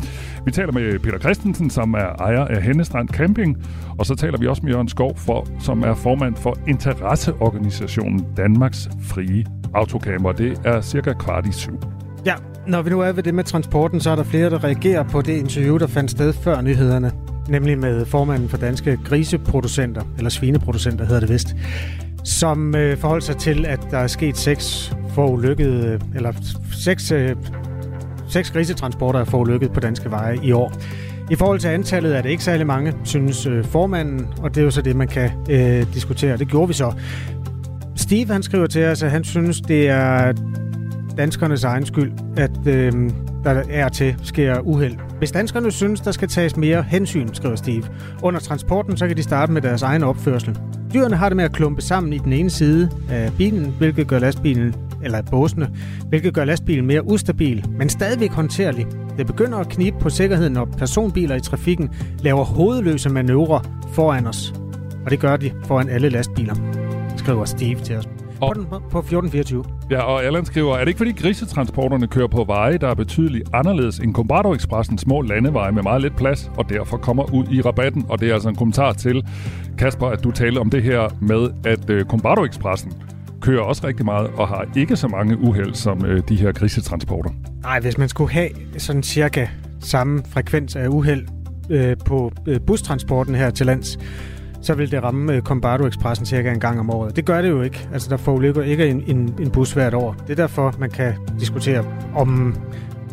Vi taler med Peter Christensen, som er ejer af Hennestrand Camping, og så taler vi også med Jørgen Skov, for, som er formand for interesseorganisationen Danmarks Frie Autocamper. Det er cirka kvart i syv. Ja, når vi nu er ved det med transporten, så er der flere, der reagerer på det interview, der fandt sted før nyhederne. Nemlig med formanden for danske griseproducenter, eller svineproducenter hedder det vist, som øh, forholdt sig til, at der er sket seks forulykkede, eller seks, øh, seks grisetransporter er forulykket på danske veje i år. I forhold til antallet er det ikke særlig mange, synes øh, formanden, og det er jo så det, man kan øh, diskutere. Det gjorde vi så. Steve han skriver til os, at han synes, det er danskernes egen skyld, at øh, der er til sker uheld. Hvis danskerne synes, der skal tages mere hensyn, skriver Steve, under transporten, så kan de starte med deres egen opførsel. Dyrene har det med at klumpe sammen i den ene side af bilen, hvilket gør lastbilen eller båsene, hvilket gør lastbilen mere ustabil, men stadigvæk håndterlig. Det begynder at knibe på sikkerheden, når personbiler i trafikken laver hovedløse manøvrer foran os. Og det gør de foran alle lastbiler, skriver Steve til os. På, den, på 1424. Ja, og Allan skriver, er det ikke fordi grisetransporterne kører på veje, der er betydeligt anderledes end Combardo Expressens små landeveje med meget lidt plads, og derfor kommer ud i rabatten? Og det er altså en kommentar til, Kasper, at du talte om det her med, at uh, Combardo Expressen kører også rigtig meget og har ikke så mange uheld som uh, de her grisetransporter. Nej, hvis man skulle have sådan cirka samme frekvens af uheld øh, på øh, bustransporten her til lands, så vil det ramme øh, Combardo Expressen cirka en gang om året. Det gør det jo ikke. Altså, der forulykker ikke en, en, en bus hvert år. Det er derfor, man kan diskutere, om,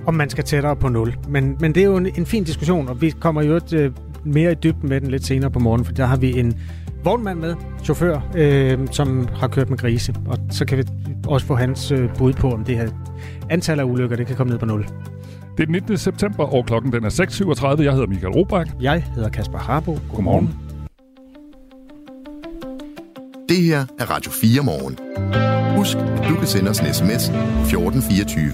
om man skal tættere på nul. Men, men det er jo en, en fin diskussion, og vi kommer jo et, øh, mere i dybden med den lidt senere på morgen, for der har vi en vognmand med, chauffør, øh, som har kørt med grise. Og så kan vi også få hans øh, bud på, om det her antal af ulykker, det kan komme ned på nul. Det er den 19. september, og klokken den er 6.37. Jeg hedder Michael Robach. Jeg hedder Kasper Harbo. Godmorgen. Godmorgen. Det her er Radio 4 morgen. Husk, at du kan sende os en sms 1424.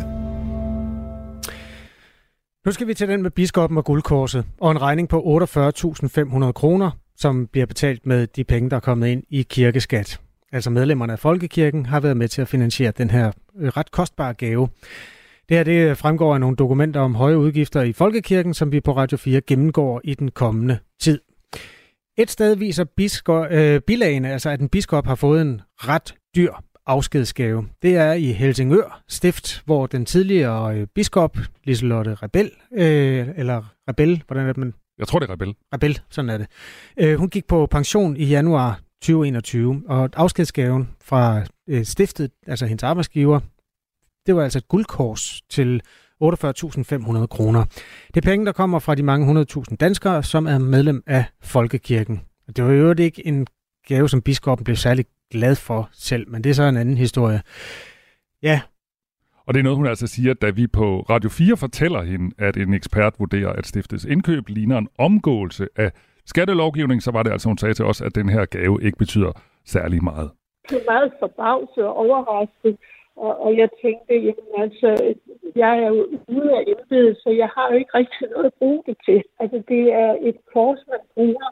Nu skal vi til den med biskoppen og guldkorset, og en regning på 48.500 kroner, som bliver betalt med de penge, der er kommet ind i kirkeskat. Altså medlemmerne af Folkekirken har været med til at finansiere den her øh, ret kostbare gave. Det her det fremgår af nogle dokumenter om høje udgifter i Folkekirken, som vi på Radio 4 gennemgår i den kommende tid. Et sted viser biskop, øh, bilagene, altså at en biskop har fået en ret dyr afskedsgave. Det er i Helsingør Stift, hvor den tidligere øh, biskop, Liselotte Rebel, øh, eller Rebel, hvordan er det, man... Jeg tror, det er Rebel. Rebel, sådan er det. Øh, hun gik på pension i januar 2021, og afskedsgaven fra øh, stiftet, altså hendes arbejdsgiver, det var altså et guldkors til 48.500 kroner. Det er penge, der kommer fra de mange 100.000 danskere, som er medlem af Folkekirken. Det var jo ikke en gave, som biskoppen blev særlig glad for selv, men det er så en anden historie. Ja. Og det er noget, hun altså siger, da vi på Radio 4 fortæller hende, at en ekspert vurderer, at stiftets indkøb ligner en omgåelse af skattelovgivning, så var det altså, hun sagde til os, at den her gave ikke betyder særlig meget. Det er meget forbavset og overrasket, og, og jeg tænkte, jamen altså, jeg er jo ude af embedet, så jeg har jo ikke rigtig noget at bruge det til. Altså, det er et kors, man bruger,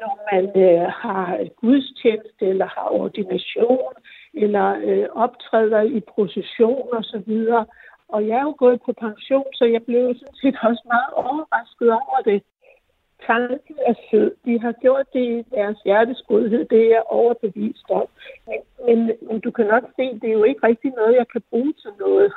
når man øh, har gudstjeneste, eller har ordination, eller øh, optræder i procession og så videre. Og jeg er jo gået på pension, så jeg blev sådan set også meget overrasket over det. Tanken er sød. De har gjort det i deres hjertesgodhed. Det er jeg overbevist om. Men, men, men du kan nok se, det er jo ikke rigtig noget, jeg kan bruge til noget.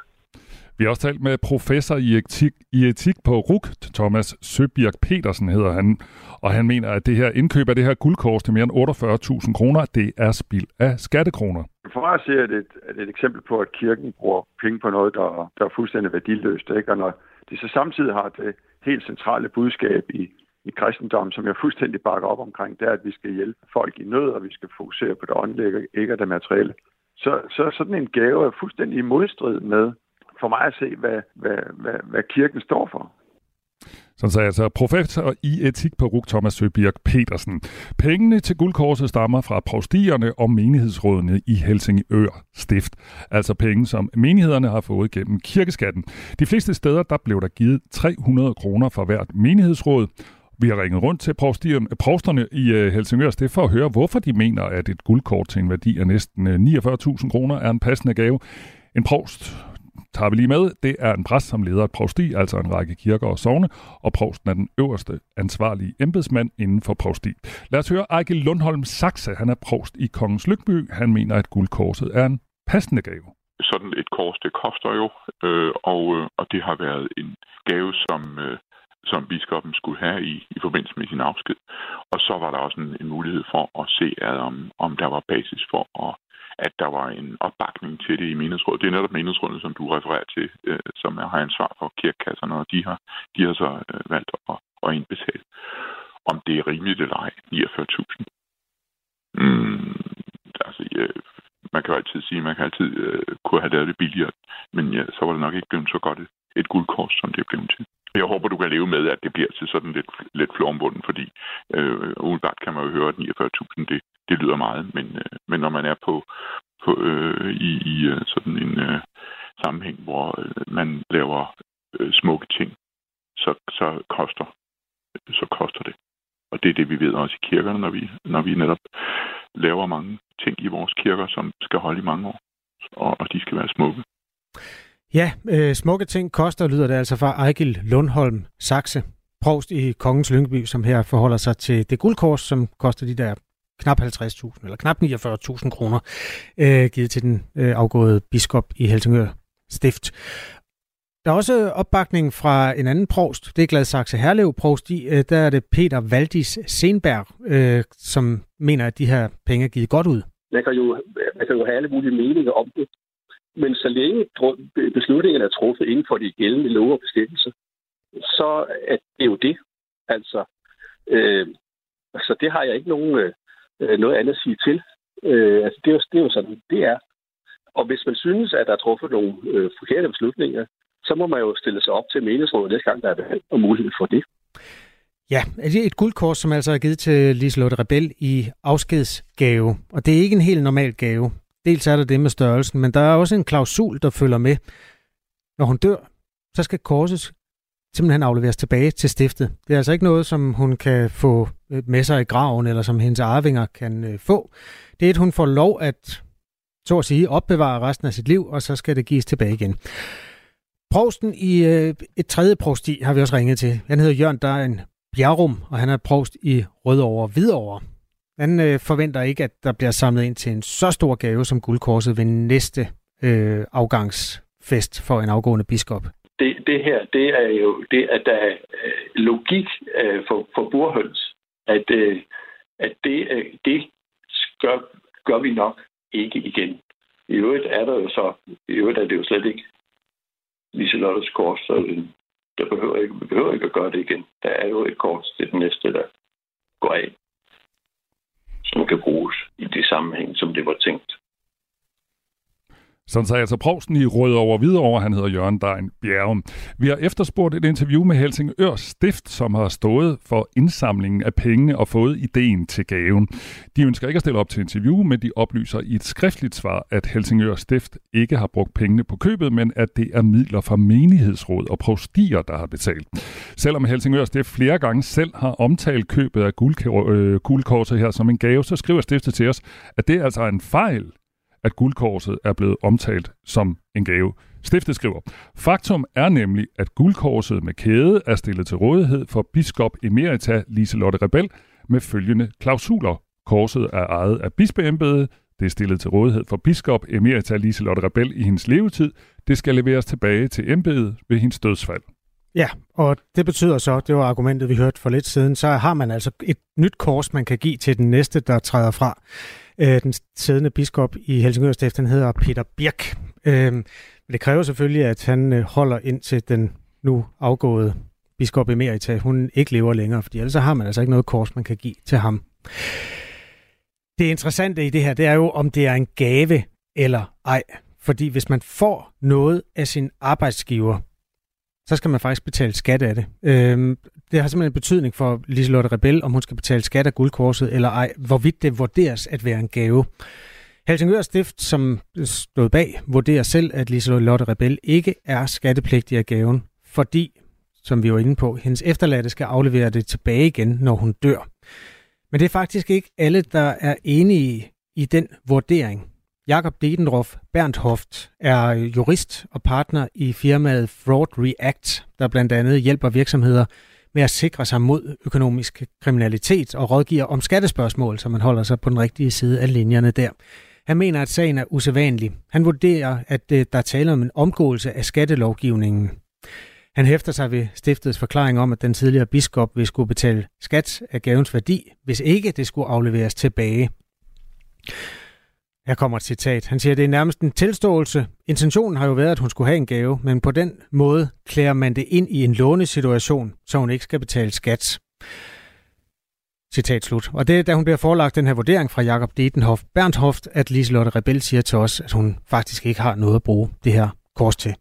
Vi har også talt med professor i etik, i etik på RUK, Thomas Søbjerg Petersen hedder han, og han mener, at det her indkøb af det her guldkors til mere end 48.000 kroner, det er spild af skattekroner. For mig at se, at det, er det et eksempel på, at kirken bruger penge på noget, der, der er fuldstændig værdiløst. Ikke? Og når de så samtidig har det helt centrale budskab i, i kristendommen, som jeg fuldstændig bakker op omkring, det er, at vi skal hjælpe folk i nød, og vi skal fokusere på det åndelige, ikke det materielle. Så, så sådan en gave er fuldstændig i modstrid med, for mig at se, hvad, hvad, hvad, hvad kirken står for. Sådan sagde altså professor i etik på RUG Thomas Søbjerg Petersen. Pengene til guldkorset stammer fra provstierne og menighedsrådene i Helsingør Stift. Altså penge, som menighederne har fået gennem kirkeskatten. De fleste steder der blev der givet 300 kroner for hvert menighedsråd. Vi har ringet rundt til provsterne i øh, Helsingør er for at høre, hvorfor de mener, at et guldkort til en værdi af næsten øh, 49.000 kroner er en passende gave. En provst tager vi lige med. Det er en præst, som leder et provsti, altså en række kirker og sovne, og provsten er den øverste ansvarlige embedsmand inden for provsti. Lad os høre Ejke Lundholm Saxe. Han er provst i Kongens Lykby. Han mener, at guldkorset er en passende gave. Sådan et kors, det koster jo, øh, og, øh, og det har været en gave, som, øh, som biskoppen skulle have i, i forbindelse med sin afsked. Og så var der også en, en mulighed for at se, at om, om der var basis for at at der var en opbakning til det i menighedsrådet. Det er netop menighedsrådet, som du refererer til, øh, som har ansvar for kirkekasserne, og de har, de har så øh, valgt at, at indbetale. Om det er rimeligt eller ej, 49.000. Mm, altså, ja, man kan jo altid sige, at man kan altid øh, kunne have lavet det billigere, men ja, så var det nok ikke blevet så godt et, et guldkors, som det er blevet til. Jeg håber, du kan leve med, at det bliver til sådan lidt, lidt florombunden, fordi øh, umiddelbart kan man jo høre, at 49.000, det, det lyder meget, men, øh, men når man er på, på øh, i, i øh, sådan en øh, sammenhæng, hvor øh, man laver øh, smukke ting, så, så koster så koster det. Og det er det, vi ved også i kirkerne, når vi, når vi netop laver mange ting i vores kirker, som skal holde i mange år, og, og de skal være smukke. Ja, øh, smukke ting koster, lyder det altså fra Ejgil Lundholm Saxe, provst i Kongens Lyngby, som her forholder sig til det guldkors, som koster de der knap 50.000 eller knap 49.000 kroner øh, givet til den øh, afgåede biskop i Helsingør Stift. Der er også opbakning fra en anden provst, det er Gladsaxe Herlev provst i, øh, der er det Peter Valdis Senberg, øh, som mener, at de her penge er givet godt ud. Man kan jo, man kan jo have alle mulige meninger om det, men så længe beslutningen er truffet inden for de gældende lov og bestemmelser, så er det jo det. Altså, øh, så det har jeg ikke nogen, øh, noget andet at sige til. Øh, altså, det, er jo, det er jo sådan, det er. Og hvis man synes, at der er truffet nogle øh, forkerte beslutninger, så må man jo stille sig op til meningsrådet næste gang, der er valg og mulighed for det. Ja, det er et guldkort, som altså er givet til Liselotte Rebel i afskedsgave. Og det er ikke en helt normal gave. Dels er der det med størrelsen, men der er også en klausul, der følger med. Når hun dør, så skal korset simpelthen afleveres tilbage til stiftet. Det er altså ikke noget, som hun kan få øh, med sig i graven, eller som hendes arvinger kan øh, få. Det er, at hun får lov at, så at sige, opbevare resten af sit liv, og så skal det gives tilbage igen. Prosten i øh, et tredje provsti har vi også ringet til. Han hedder Jørgen Dejen Bjerrum, og han er provst i Rødovre Hvidovre. Han øh, forventer ikke, at der bliver samlet ind til en så stor gave som guldkorset ved næste øh, afgangsfest for en afgående biskop det, det her, det er jo det, at der er øh, logik øh, for, for burhøns, at, øh, at det, øh, det gør, gør vi nok ikke igen. I øvrigt er der jo så, i øvrigt er det jo slet ikke Liselottes kors, så øh, der behøver ikke, vi behøver ikke at gøre det igen. Der er jo et kors til den næste, der går af, som kan bruges i det sammenhæng, som det var tænkt. Sådan sagde altså provsten i Rødovre Hvidovre, han hedder Jørgen Dein Bjerre. Vi har efterspurgt et interview med Helsingør Stift, som har stået for indsamlingen af pengene og fået ideen til gaven. De ønsker ikke at stille op til interview, men de oplyser i et skriftligt svar, at Helsingør Stift ikke har brugt pengene på købet, men at det er midler fra menighedsråd og prostier, der har betalt. Selvom Helsingør Stift flere gange selv har omtalt købet af øh, guldkorset her som en gave, så skriver stiftet til os, at det er altså en fejl, at guldkorset er blevet omtalt som en gave. Stiftet skriver, faktum er nemlig, at guldkorset med kæde er stillet til rådighed for biskop emerita Liselotte Rebel med følgende klausuler. Korset er ejet af bispeembedet, det er stillet til rådighed for biskop emerita Liselotte Rebel i hendes levetid. Det skal leveres tilbage til embedet ved hendes dødsfald. Ja, og det betyder så, det var argumentet, vi hørte for lidt siden, så har man altså et nyt kors, man kan give til den næste, der træder fra. Øh, den siddende biskop i Helsingør Stift, han hedder Peter Birk. Øh, men det kræver selvfølgelig, at han øh, holder ind til den nu afgåede biskop Emerita, hun ikke lever længere, fordi ellers så har man altså ikke noget kors, man kan give til ham. Det interessante i det her, det er jo, om det er en gave eller ej. Fordi hvis man får noget af sin arbejdsgiver, så skal man faktisk betale skat af det. Øhm, det har simpelthen betydning for Liselotte Rebel, om hun skal betale skat af guldkorset eller ej, hvorvidt det vurderes at være en gave. Helsingør Stift, som stod bag, vurderer selv, at Liselotte Rebel ikke er skattepligtig af gaven, fordi, som vi var inde på, hendes efterladte skal aflevere det tilbage igen, når hun dør. Men det er faktisk ikke alle, der er enige i den vurdering. Jakob Dedendorf Bernhoft er jurist og partner i firmaet Fraud React, der blandt andet hjælper virksomheder med at sikre sig mod økonomisk kriminalitet og rådgiver om skattespørgsmål, så man holder sig på den rigtige side af linjerne der. Han mener, at sagen er usædvanlig. Han vurderer, at øh, der taler om en omgåelse af skattelovgivningen. Han hæfter sig ved stiftets forklaring om, at den tidligere biskop vil skulle betale skat af gavens værdi, hvis ikke det skulle afleveres tilbage. Her kommer et citat. Han siger, at det er nærmest en tilståelse. Intentionen har jo været, at hun skulle have en gave, men på den måde klæder man det ind i en lånesituation, så hun ikke skal betale skat. Citat slut. Og det er, da hun bliver forelagt den her vurdering fra Jakob Detenhoff Bernthoft, at Liselotte Rebel siger til os, at hun faktisk ikke har noget at bruge det her kors til.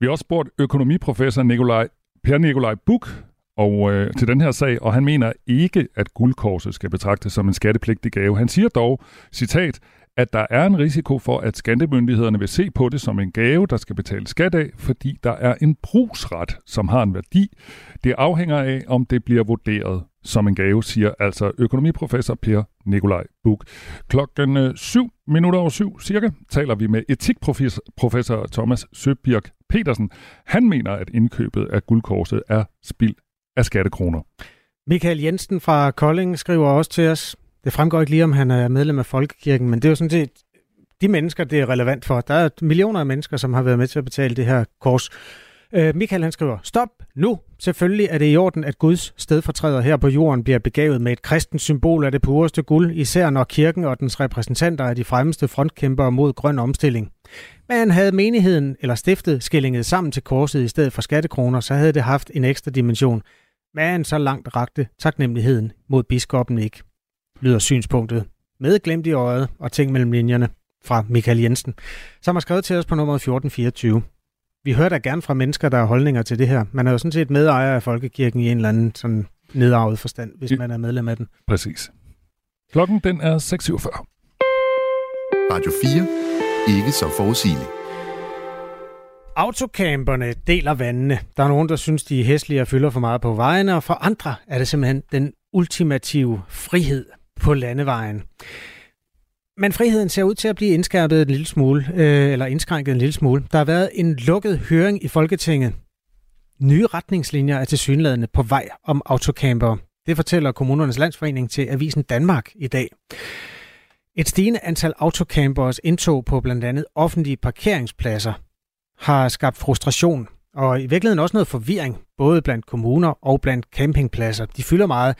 Vi har også spurgt økonomiprofessor Nikolaj, Per Nikolaj Buk og øh, til den her sag, og han mener ikke, at guldkorset skal betragtes som en skattepligtig gave. Han siger dog, citat, at der er en risiko for, at skattemyndighederne vil se på det som en gave, der skal betales skat af, fordi der er en brugsret, som har en værdi. Det afhænger af, om det bliver vurderet som en gave, siger altså økonomiprofessor Per Nikolaj Buk. Klokken øh, 7 minutter over syv cirka taler vi med etikprofessor Thomas Søbjerg Petersen. Han mener, at indkøbet af guldkorset er spild af skattekroner. Michael Jensen fra Kolding skriver også til os, det fremgår ikke lige, om han er medlem af Folkekirken, men det er jo sådan set de mennesker, det er relevant for. Der er millioner af mennesker, som har været med til at betale det her kors. Øh, Michael han skriver, stop nu. Selvfølgelig er det i orden, at Guds stedfortræder her på jorden bliver begavet med et kristent symbol af det pureste guld, især når kirken og dens repræsentanter er de fremmeste frontkæmpere mod grøn omstilling. Men havde menigheden eller stiftet skillinget sammen til korset i stedet for skattekroner, så havde det haft en ekstra dimension. Men så langt rakte taknemmeligheden mod biskoppen ikke lyder synspunktet med glemt i øjet og ting mellem linjerne fra Michael Jensen, som har skrevet til os på nummer 1424. Vi hører da gerne fra mennesker, der har holdninger til det her. Man er jo sådan set medejer af Folkekirken i en eller anden sådan nedarvet forstand, hvis man er medlem af den. Præcis. Klokken den er 6.47. Radio 4. Ikke så forudsigeligt. Autocamperne deler vandene. Der er nogen, der synes, de er hæslige og fylder for meget på vejene, og for andre er det simpelthen den ultimative frihed på landevejen. Men friheden ser ud til at blive indskærpet en lille smule, øh, eller indskrænket en lille smule. Der har været en lukket høring i Folketinget. Nye retningslinjer er til synlædende på vej om autocamper. Det fortæller Kommunernes Landsforening til Avisen Danmark i dag. Et stigende antal autocampers indtog på blandt andet offentlige parkeringspladser har skabt frustration og i virkeligheden også noget forvirring, både blandt kommuner og blandt campingpladser. De fylder meget,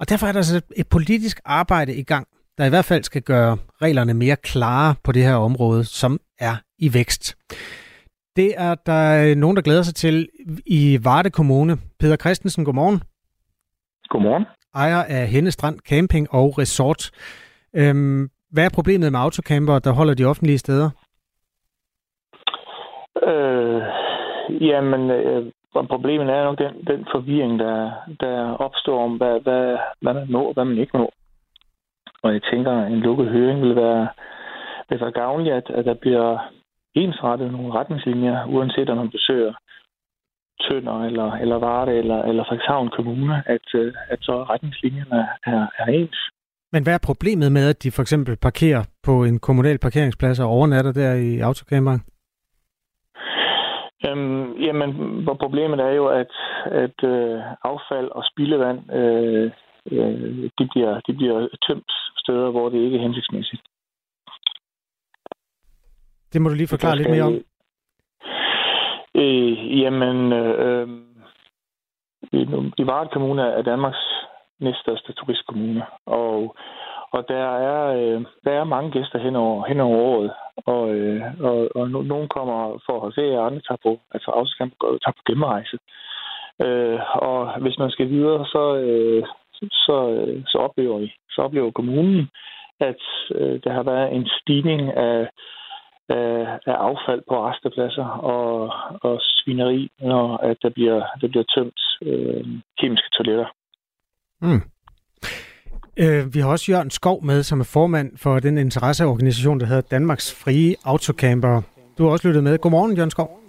og derfor er der altså et politisk arbejde i gang, der i hvert fald skal gøre reglerne mere klare på det her område, som er i vækst. Det er der nogen, der glæder sig til i Varde Kommune. Peter Christensen, godmorgen. Godmorgen. Ejer af Henne Strand Camping og Resort. Øhm, hvad er problemet med autocamper, der holder de offentlige steder? Øh, jamen, øh, problemet er nok den, den forvirring, der, der opstår om, hvad, hvad, hvad man må og hvad man ikke må. Og jeg tænker, at en lukket høring vil være, vil være gavnligt, at, at der bliver ensrettet nogle retningslinjer, uanset om man besøger Tønder eller, eller Varde eller, eller Frederikshavn Kommune, at, øh, at så retningslinjerne er, er ens. Men hvad er problemet med, at de for eksempel parkerer på en kommunal parkeringsplads og overnatter der i autocamperen? Øhm, jamen, problemet er jo, at, at øh, affald og spildevand, øh, øh, de, bliver, de bliver tømt steder, hvor det ikke er hensigtsmæssigt. Det må du lige forklare lidt mere om. Øh, jamen, øh, i Varde Kommune er Danmarks næststørste turistkommune, og, Og der er, øh, der er mange gæster hen over, hen over året, og, øh, og, og no, nogen kommer for at holde ferie, og andre tager på, altså autocamp, tager på gennemrejse. Øh, og hvis man skal videre, så, øh, så, øh, så oplever vi, så oplever kommunen, at øh, der har været en stigning af, af, af affald på restepladser og, og svineri, når at der bliver, der bliver tømt øh, kemiske toiletter. Mm. Øh, vi har også Jørgen Skov med, som er formand for den interesseorganisation, der hedder Danmarks Frie Autocamper. Du har også lyttet med. Godmorgen, Jørgen Skov.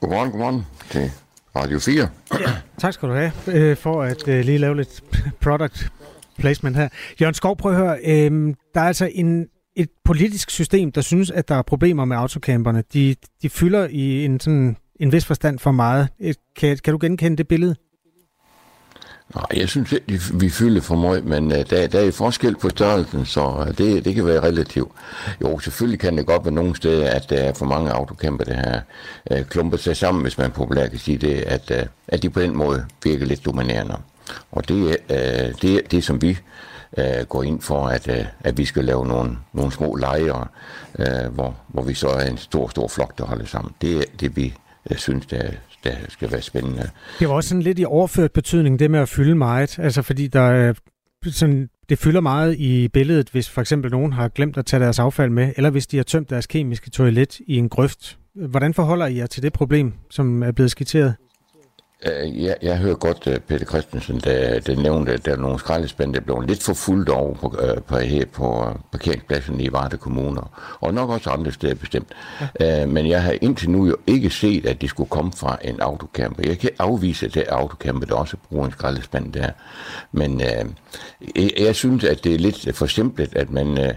Godmorgen, godmorgen til Radio 4. Ja, [CLEARS THROAT] tak skal du have øh, for at øh, lige lave lidt product placement her. Jørgen Skov, prøv at høre. Øh, der er altså en, et politisk system, der synes, at der er problemer med autocamperne. De, de fylder i en, sådan, en vis forstand for meget. Kan, kan du genkende det billede? Nej, jeg synes ikke, vi fylder for meget, men uh, der, der er forskel på størrelsen, så uh, det, det kan være relativt. Jo, selvfølgelig kan det godt være nogle steder, at der er for mange autocamper, der har uh, klumpet sig sammen, hvis man populært kan sige det, at, uh, at de på den måde virker lidt dominerende. Og det er uh, det, det, som vi uh, går ind for, at, uh, at vi skal lave nogle, nogle små lejre, uh, hvor, hvor vi så er en stor, stor flok, der holder sammen. Det er det, vi uh, synes, der, der skal være spændende. Det var også sådan lidt i overført betydning, det med at fylde meget. Altså fordi der er sådan, det fylder meget i billedet, hvis for eksempel nogen har glemt at tage deres affald med, eller hvis de har tømt deres kemiske toilet i en grøft. Hvordan forholder I jer til det problem, som er blevet skitseret? Uh, jeg, jeg hører godt uh, Peter Christensen, der, der nævnte, at der er nogle skraldespand, der blev lidt for fuldt over på, uh, på, her på parkeringspladsen i Varde Kommuner, og nok også andre steder bestemt. Ja. Men jeg har indtil nu jo ikke set, at de skulle komme fra en autocamper. Jeg kan afvise, at det er autocamper, der også bruger en skraldespand der. Men uh, jeg, jeg synes, at det er lidt for simpelt, at man uh,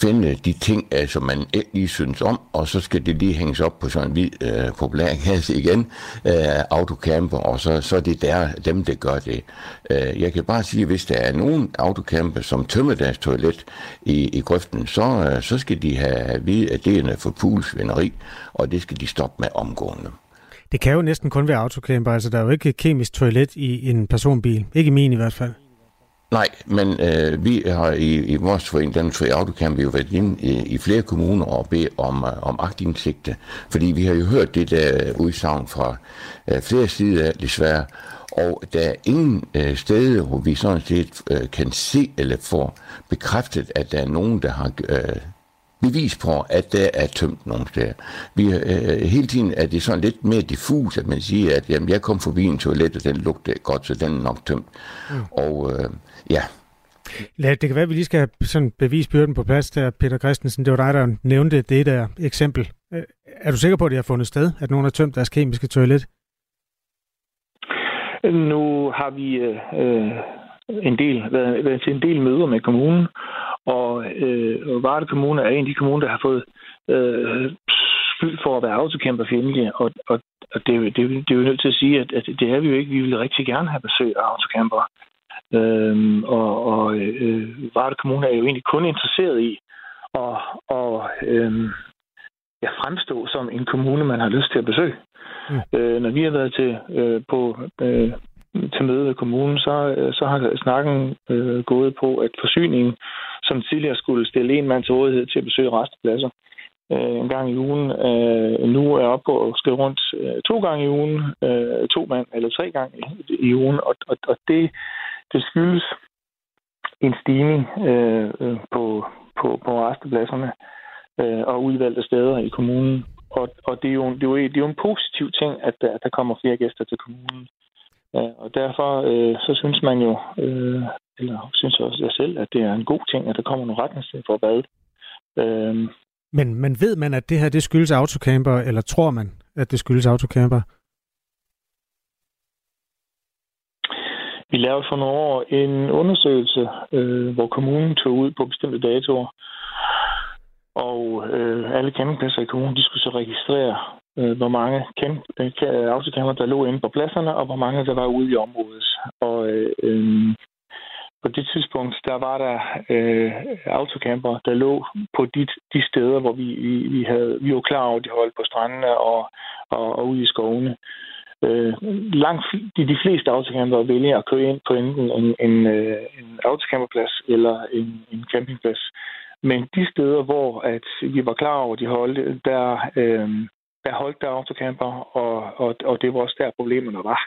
finde de ting, øh, som man ikke lige synes om, og så skal det lige hænges op på sådan en hvid øh, populær kasse igen, øh, autocamper, og så, så er det der, dem, der gør det. Øh, jeg kan bare sige, at hvis der er nogen autocamper, som tømmer deres toilet i, i grøften, så, øh, så skal de have at vide, at det er for poolsvinderi, og det skal de stoppe med omgående. Det kan jo næsten kun være autocamper, altså der er jo ikke kemisk toilet i en personbil. Ikke i min i hvert fald. Nej, men øh, vi har i, i vores forening, den Fri Autocamp, vi jo været inde i, i flere kommuner og bedt om, uh, om agtindsigte, fordi vi har jo hørt det der udsagn fra uh, flere sider desværre, og der er ingen uh, steder, hvor vi sådan set uh, kan se eller få bekræftet, at der er nogen, der har uh, bevis på, at der er tømt nogle steder. Vi, øh, hele tiden er det sådan lidt mere diffus, at man siger, at jamen, jeg kom forbi en toilet, og den lugtede godt, så den er nok tømt. Mm. Og øh, ja. Lad, det kan være, at vi lige skal have sådan bevisbyrden på plads der, Peter Christensen. Det var dig, der nævnte det der eksempel. Øh, er du sikker på, at det har fundet sted, at nogen har tømt deres kemiske toilet? Nu har vi øh, en del, været, været til en del møder med kommunen, og, øh, Varde Kommune er en af de kommuner, der har fået øh, skyld for at være autocamperfjendtlige, og, og, og det, det, det er jo nødt til at sige, at, at det er vi jo ikke. Vi vil rigtig gerne have besøg af autocamper. Øhm, og og øh, Varde Kommune er jo egentlig kun interesseret i at, og, øh, ja, fremstå som en kommune, man har lyst til at besøge. Mm. Øh, når vi har været til øh, på øh, til møde med kommunen, så, øh, så har snakken øh, gået på, at forsyningen, som tidligere skulle stille en mand til rådighed til at besøge restpladser øh, en gang i ugen, øh, nu er op på at skrive rundt øh, to gange i ugen, øh, to mand eller tre gange i, i ugen, og, og, og det, det skyldes en stigning øh, øh på, på, på restepladserne øh, og udvalgte steder i kommunen. Og, og det, er jo, det, er jo, det er jo en positiv ting, at der, der kommer flere gæster til kommunen. Øh, og derfor øh, så synes man jo, øh, eller synes også jeg selv, at det er en god ting, at der kommer nogle retningslinjer for hvad. Øh, men, men ved man, at det her det skyldes autocamper, eller tror man, at det skyldes autocamper? Vi lavede for nogle år en undersøgelse, øh, hvor kommunen tog ud på bestemte datoer, og øh, alle campingpladser i kommunen, de skulle så registrere øh, hvor mange øh, autocamper, der lå inde på pladserne, og hvor mange, der var ude i området. Og øh, øh, på det tidspunkt, der var der øh, autocamper, der lå på de, de steder, hvor vi, vi, vi, havde, vi var klar over, at de holdt på strandene og, og, og ude i skovene. Øh, langt de, de fleste autocamper vælger at køre ind på enten en, en, øh, en autocamperplads eller en, en campingplads. Men de steder, hvor at vi var klar over, de holdte, der, øh, der holdt der autocamper, og, og, og det var også der problemerne var.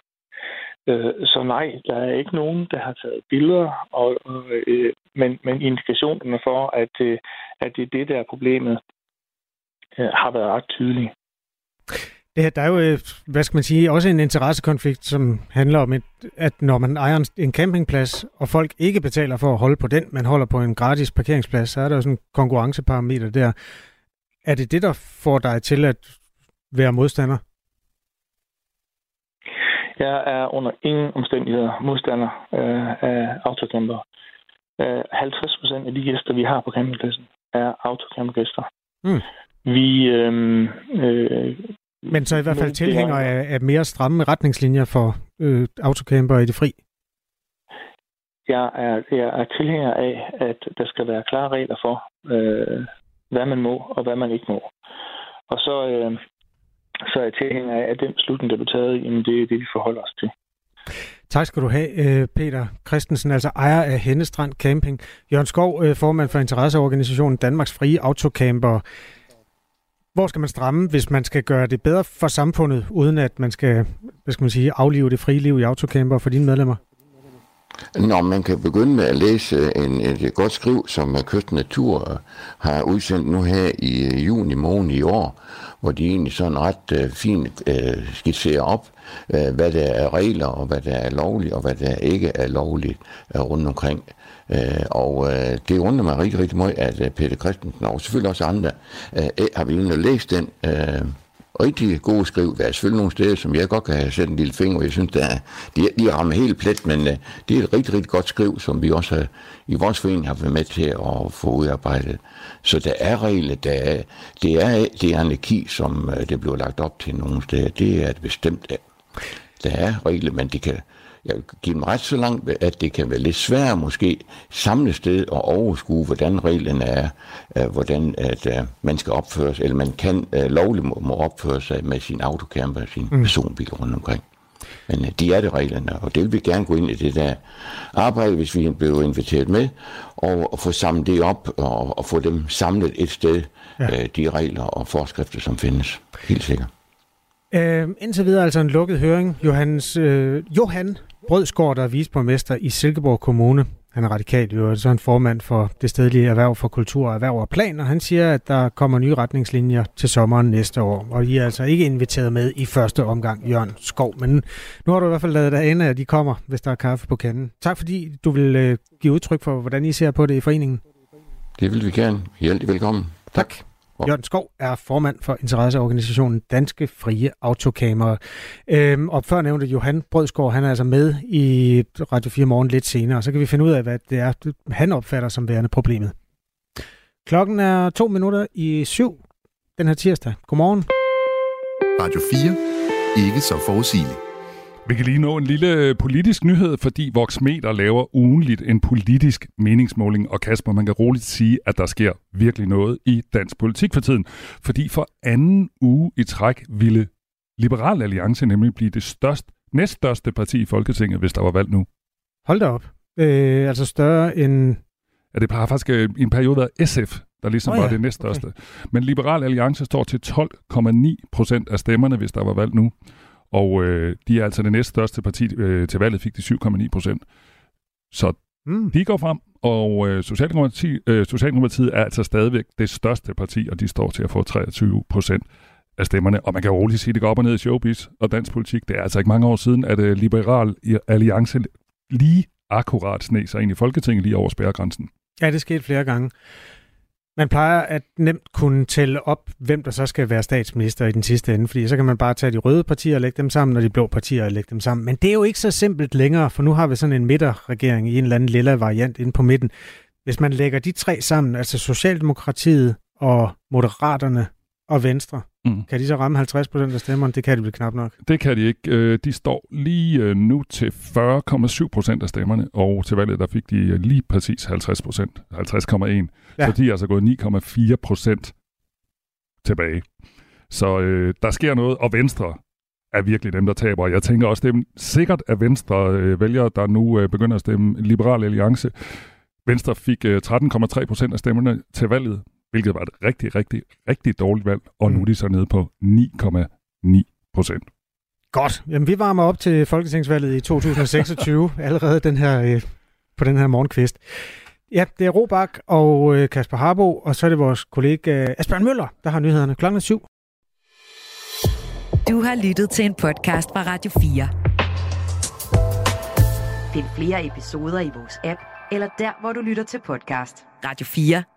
Øh, så nej, der er ikke nogen, der har taget billeder, og, øh, men, men indikationerne for, at, øh, at det er det, der er problemet, øh, har været ret tydelige. Det, der er jo, øh, hvad skal man sige, også en interessekonflikt, som handler om, at når man ejer en campingplads, og folk ikke betaler for at holde på den, man holder på en gratis parkeringsplads, så er der jo sådan en konkurrenceparameter der. Er det det, der får dig til at være modstander? Jeg er under ingen omstændigheder modstander øh, af autocamper. Øh, 50 procent af de gæster, vi har på campingpladsen, er autocampergæster. Mm. Vi øh, øh, men så i hvert fald tilhænger af, af mere stramme retningslinjer for øh, autocamper i det fri? Jeg er, jeg er tilhænger af, at der skal være klare regler for, øh, hvad man må og hvad man ikke må. Og så, øh, så er jeg tilhænger af, at den beslutning, der blev taget, jamen det er det, vi forholder os til. Tak skal du have, øh, Peter Christensen, altså ejer af Hennestrand Camping. Jørgen Skov, øh, formand for interesseorganisationen Danmarks Frie Autocamper. Hvor skal man stramme, hvis man skal gøre det bedre for samfundet, uden at man skal, hvad skal man sige, aflive det frie liv i autocamper for dine medlemmer? Nå, man kan begynde med at læse øh, en, et godt skriv, som Kyst Natur øh, har udsendt nu her i øh, juni måned i år, hvor de egentlig sådan ret øh, fint øh, skitserer op, øh, hvad der er regler, og hvad der er lovligt, og hvad der ikke er lovligt uh, rundt omkring. Øh, og øh, det undrer mig rigtig, rigtig meget, at øh, Peter Christensen og selvfølgelig også andre øh, har vi og læst den øh, rigtig gode skriv. Der er selvfølgelig nogle steder, som jeg godt kan have sat en lille finger, og jeg synes, der er, de, de rammer helt plet, men øh, det er et rigtig, rigtig godt skriv, som vi også har, i vores forening har været med til at få udarbejdet. Så der er regler, der er, det er, det er anarki, som øh, det bliver lagt op til nogle steder. Det er det bestemt. Der er regler, men det kan, jeg vil give dem ret så langt, at det kan være lidt svært måske samle sted og overskue, hvordan reglerne er, uh, hvordan at, uh, man skal opføre sig, eller man kan uh, lovligt må, opføre sig med sin autocamper og sin mm. personbil rundt omkring. Men de er det reglerne, og det vil vi gerne gå ind i det der arbejde, hvis vi bliver inviteret med, og, og få samlet det op og, og få dem samlet et sted, ja. de regler og forskrifter, som findes. Helt sikkert. Uh, indtil videre altså en lukket høring. Johannes, uh, Johan Brødsgaard, der er visborgmester i Silkeborg Kommune. Han er radikal, jo, så en formand for det stedlige erhverv for kultur, erhverv og plan, og han siger, at der kommer nye retningslinjer til sommeren næste år. Og I er altså ikke inviteret med i første omgang, Jørgen Skov. Men nu har du i hvert fald lavet dig ende, at de kommer, hvis der er kaffe på kanden. Tak fordi du vil øh, give udtryk for, hvordan I ser på det i foreningen. Det vil vi gerne. Hjertelig velkommen. Tak. Jørgen Skov er formand for interesseorganisationen Danske Frie Autokamera. Øhm, og før nævnte Johan Brødsgaard, han er altså med i Radio 4 Morgen lidt senere, så kan vi finde ud af, hvad det er, han opfatter som værende problemet. Klokken er to minutter i syv den her tirsdag. Godmorgen. Radio 4. Ikke så forudsigeligt. Vi kan lige nå en lille politisk nyhed, fordi Voxmeter laver ugenligt en politisk meningsmåling, og Kasper, man kan roligt sige, at der sker virkelig noget i dansk politik for tiden. Fordi for anden uge i træk ville Liberal Alliance nemlig blive det største, næststørste parti i Folketinget, hvis der var valgt nu. Hold da op. Øh, altså større end... Ja, det har faktisk øh, i en periode været SF, der ligesom oh, ja. var det næststørste. Okay. Men Liberal Alliance står til 12,9 procent af stemmerne, hvis der var valgt nu. Og øh, de er altså det næststørste parti øh, til valget, fik de 7,9 procent. Så mm. de går frem, og øh, Socialdemokratiet, øh, Socialdemokratiet er altså stadigvæk det største parti, og de står til at få 23 procent af stemmerne. Og man kan roligt sige, at det går op og ned i showbiz og dansk politik. Det er altså ikke mange år siden, at øh, Liberal Alliance lige akkurat sne sig ind i Folketinget lige over spærregrænsen. Ja, det skete flere gange. Man plejer at nemt kunne tælle op, hvem der så skal være statsminister i den sidste ende, fordi så kan man bare tage de røde partier og lægge dem sammen, og de blå partier og lægge dem sammen. Men det er jo ikke så simpelt længere, for nu har vi sådan en midterregering i en eller anden lille variant inde på midten. Hvis man lægger de tre sammen, altså Socialdemokratiet og Moderaterne og Venstre, mm. kan de så ramme 50 procent af stemmerne? Det kan de vel knap nok. Det kan de ikke. Øh, de står lige øh, nu til 40,7 procent af stemmerne, og til valget der fik de øh, lige præcis 50 procent, 50,1. Ja. Så de er altså gået 9,4 procent tilbage. Så øh, der sker noget, og Venstre er virkelig dem, der taber. Jeg tænker også, det er sikkert, at Venstre øh, vælgere, der nu øh, begynder at stemme Liberal Alliance. Venstre fik øh, 13,3 procent af stemmerne til valget, hvilket var et rigtig, rigtig, rigtig dårligt valg, og mm. nu er de så nede på 9,9 procent. Godt. Jamen, vi varmer op til Folketingsvalget i 2026, [LAUGHS] allerede den her, øh, på den her morgenkvist. Ja, det er Robak og øh, Kasper Harbo, og så er det vores kollega Asbjørn Møller, der har nyhederne klokken 7. Du har lyttet til en podcast fra Radio 4. Find flere episoder i vores app, eller der, hvor du lytter til podcast. Radio 4.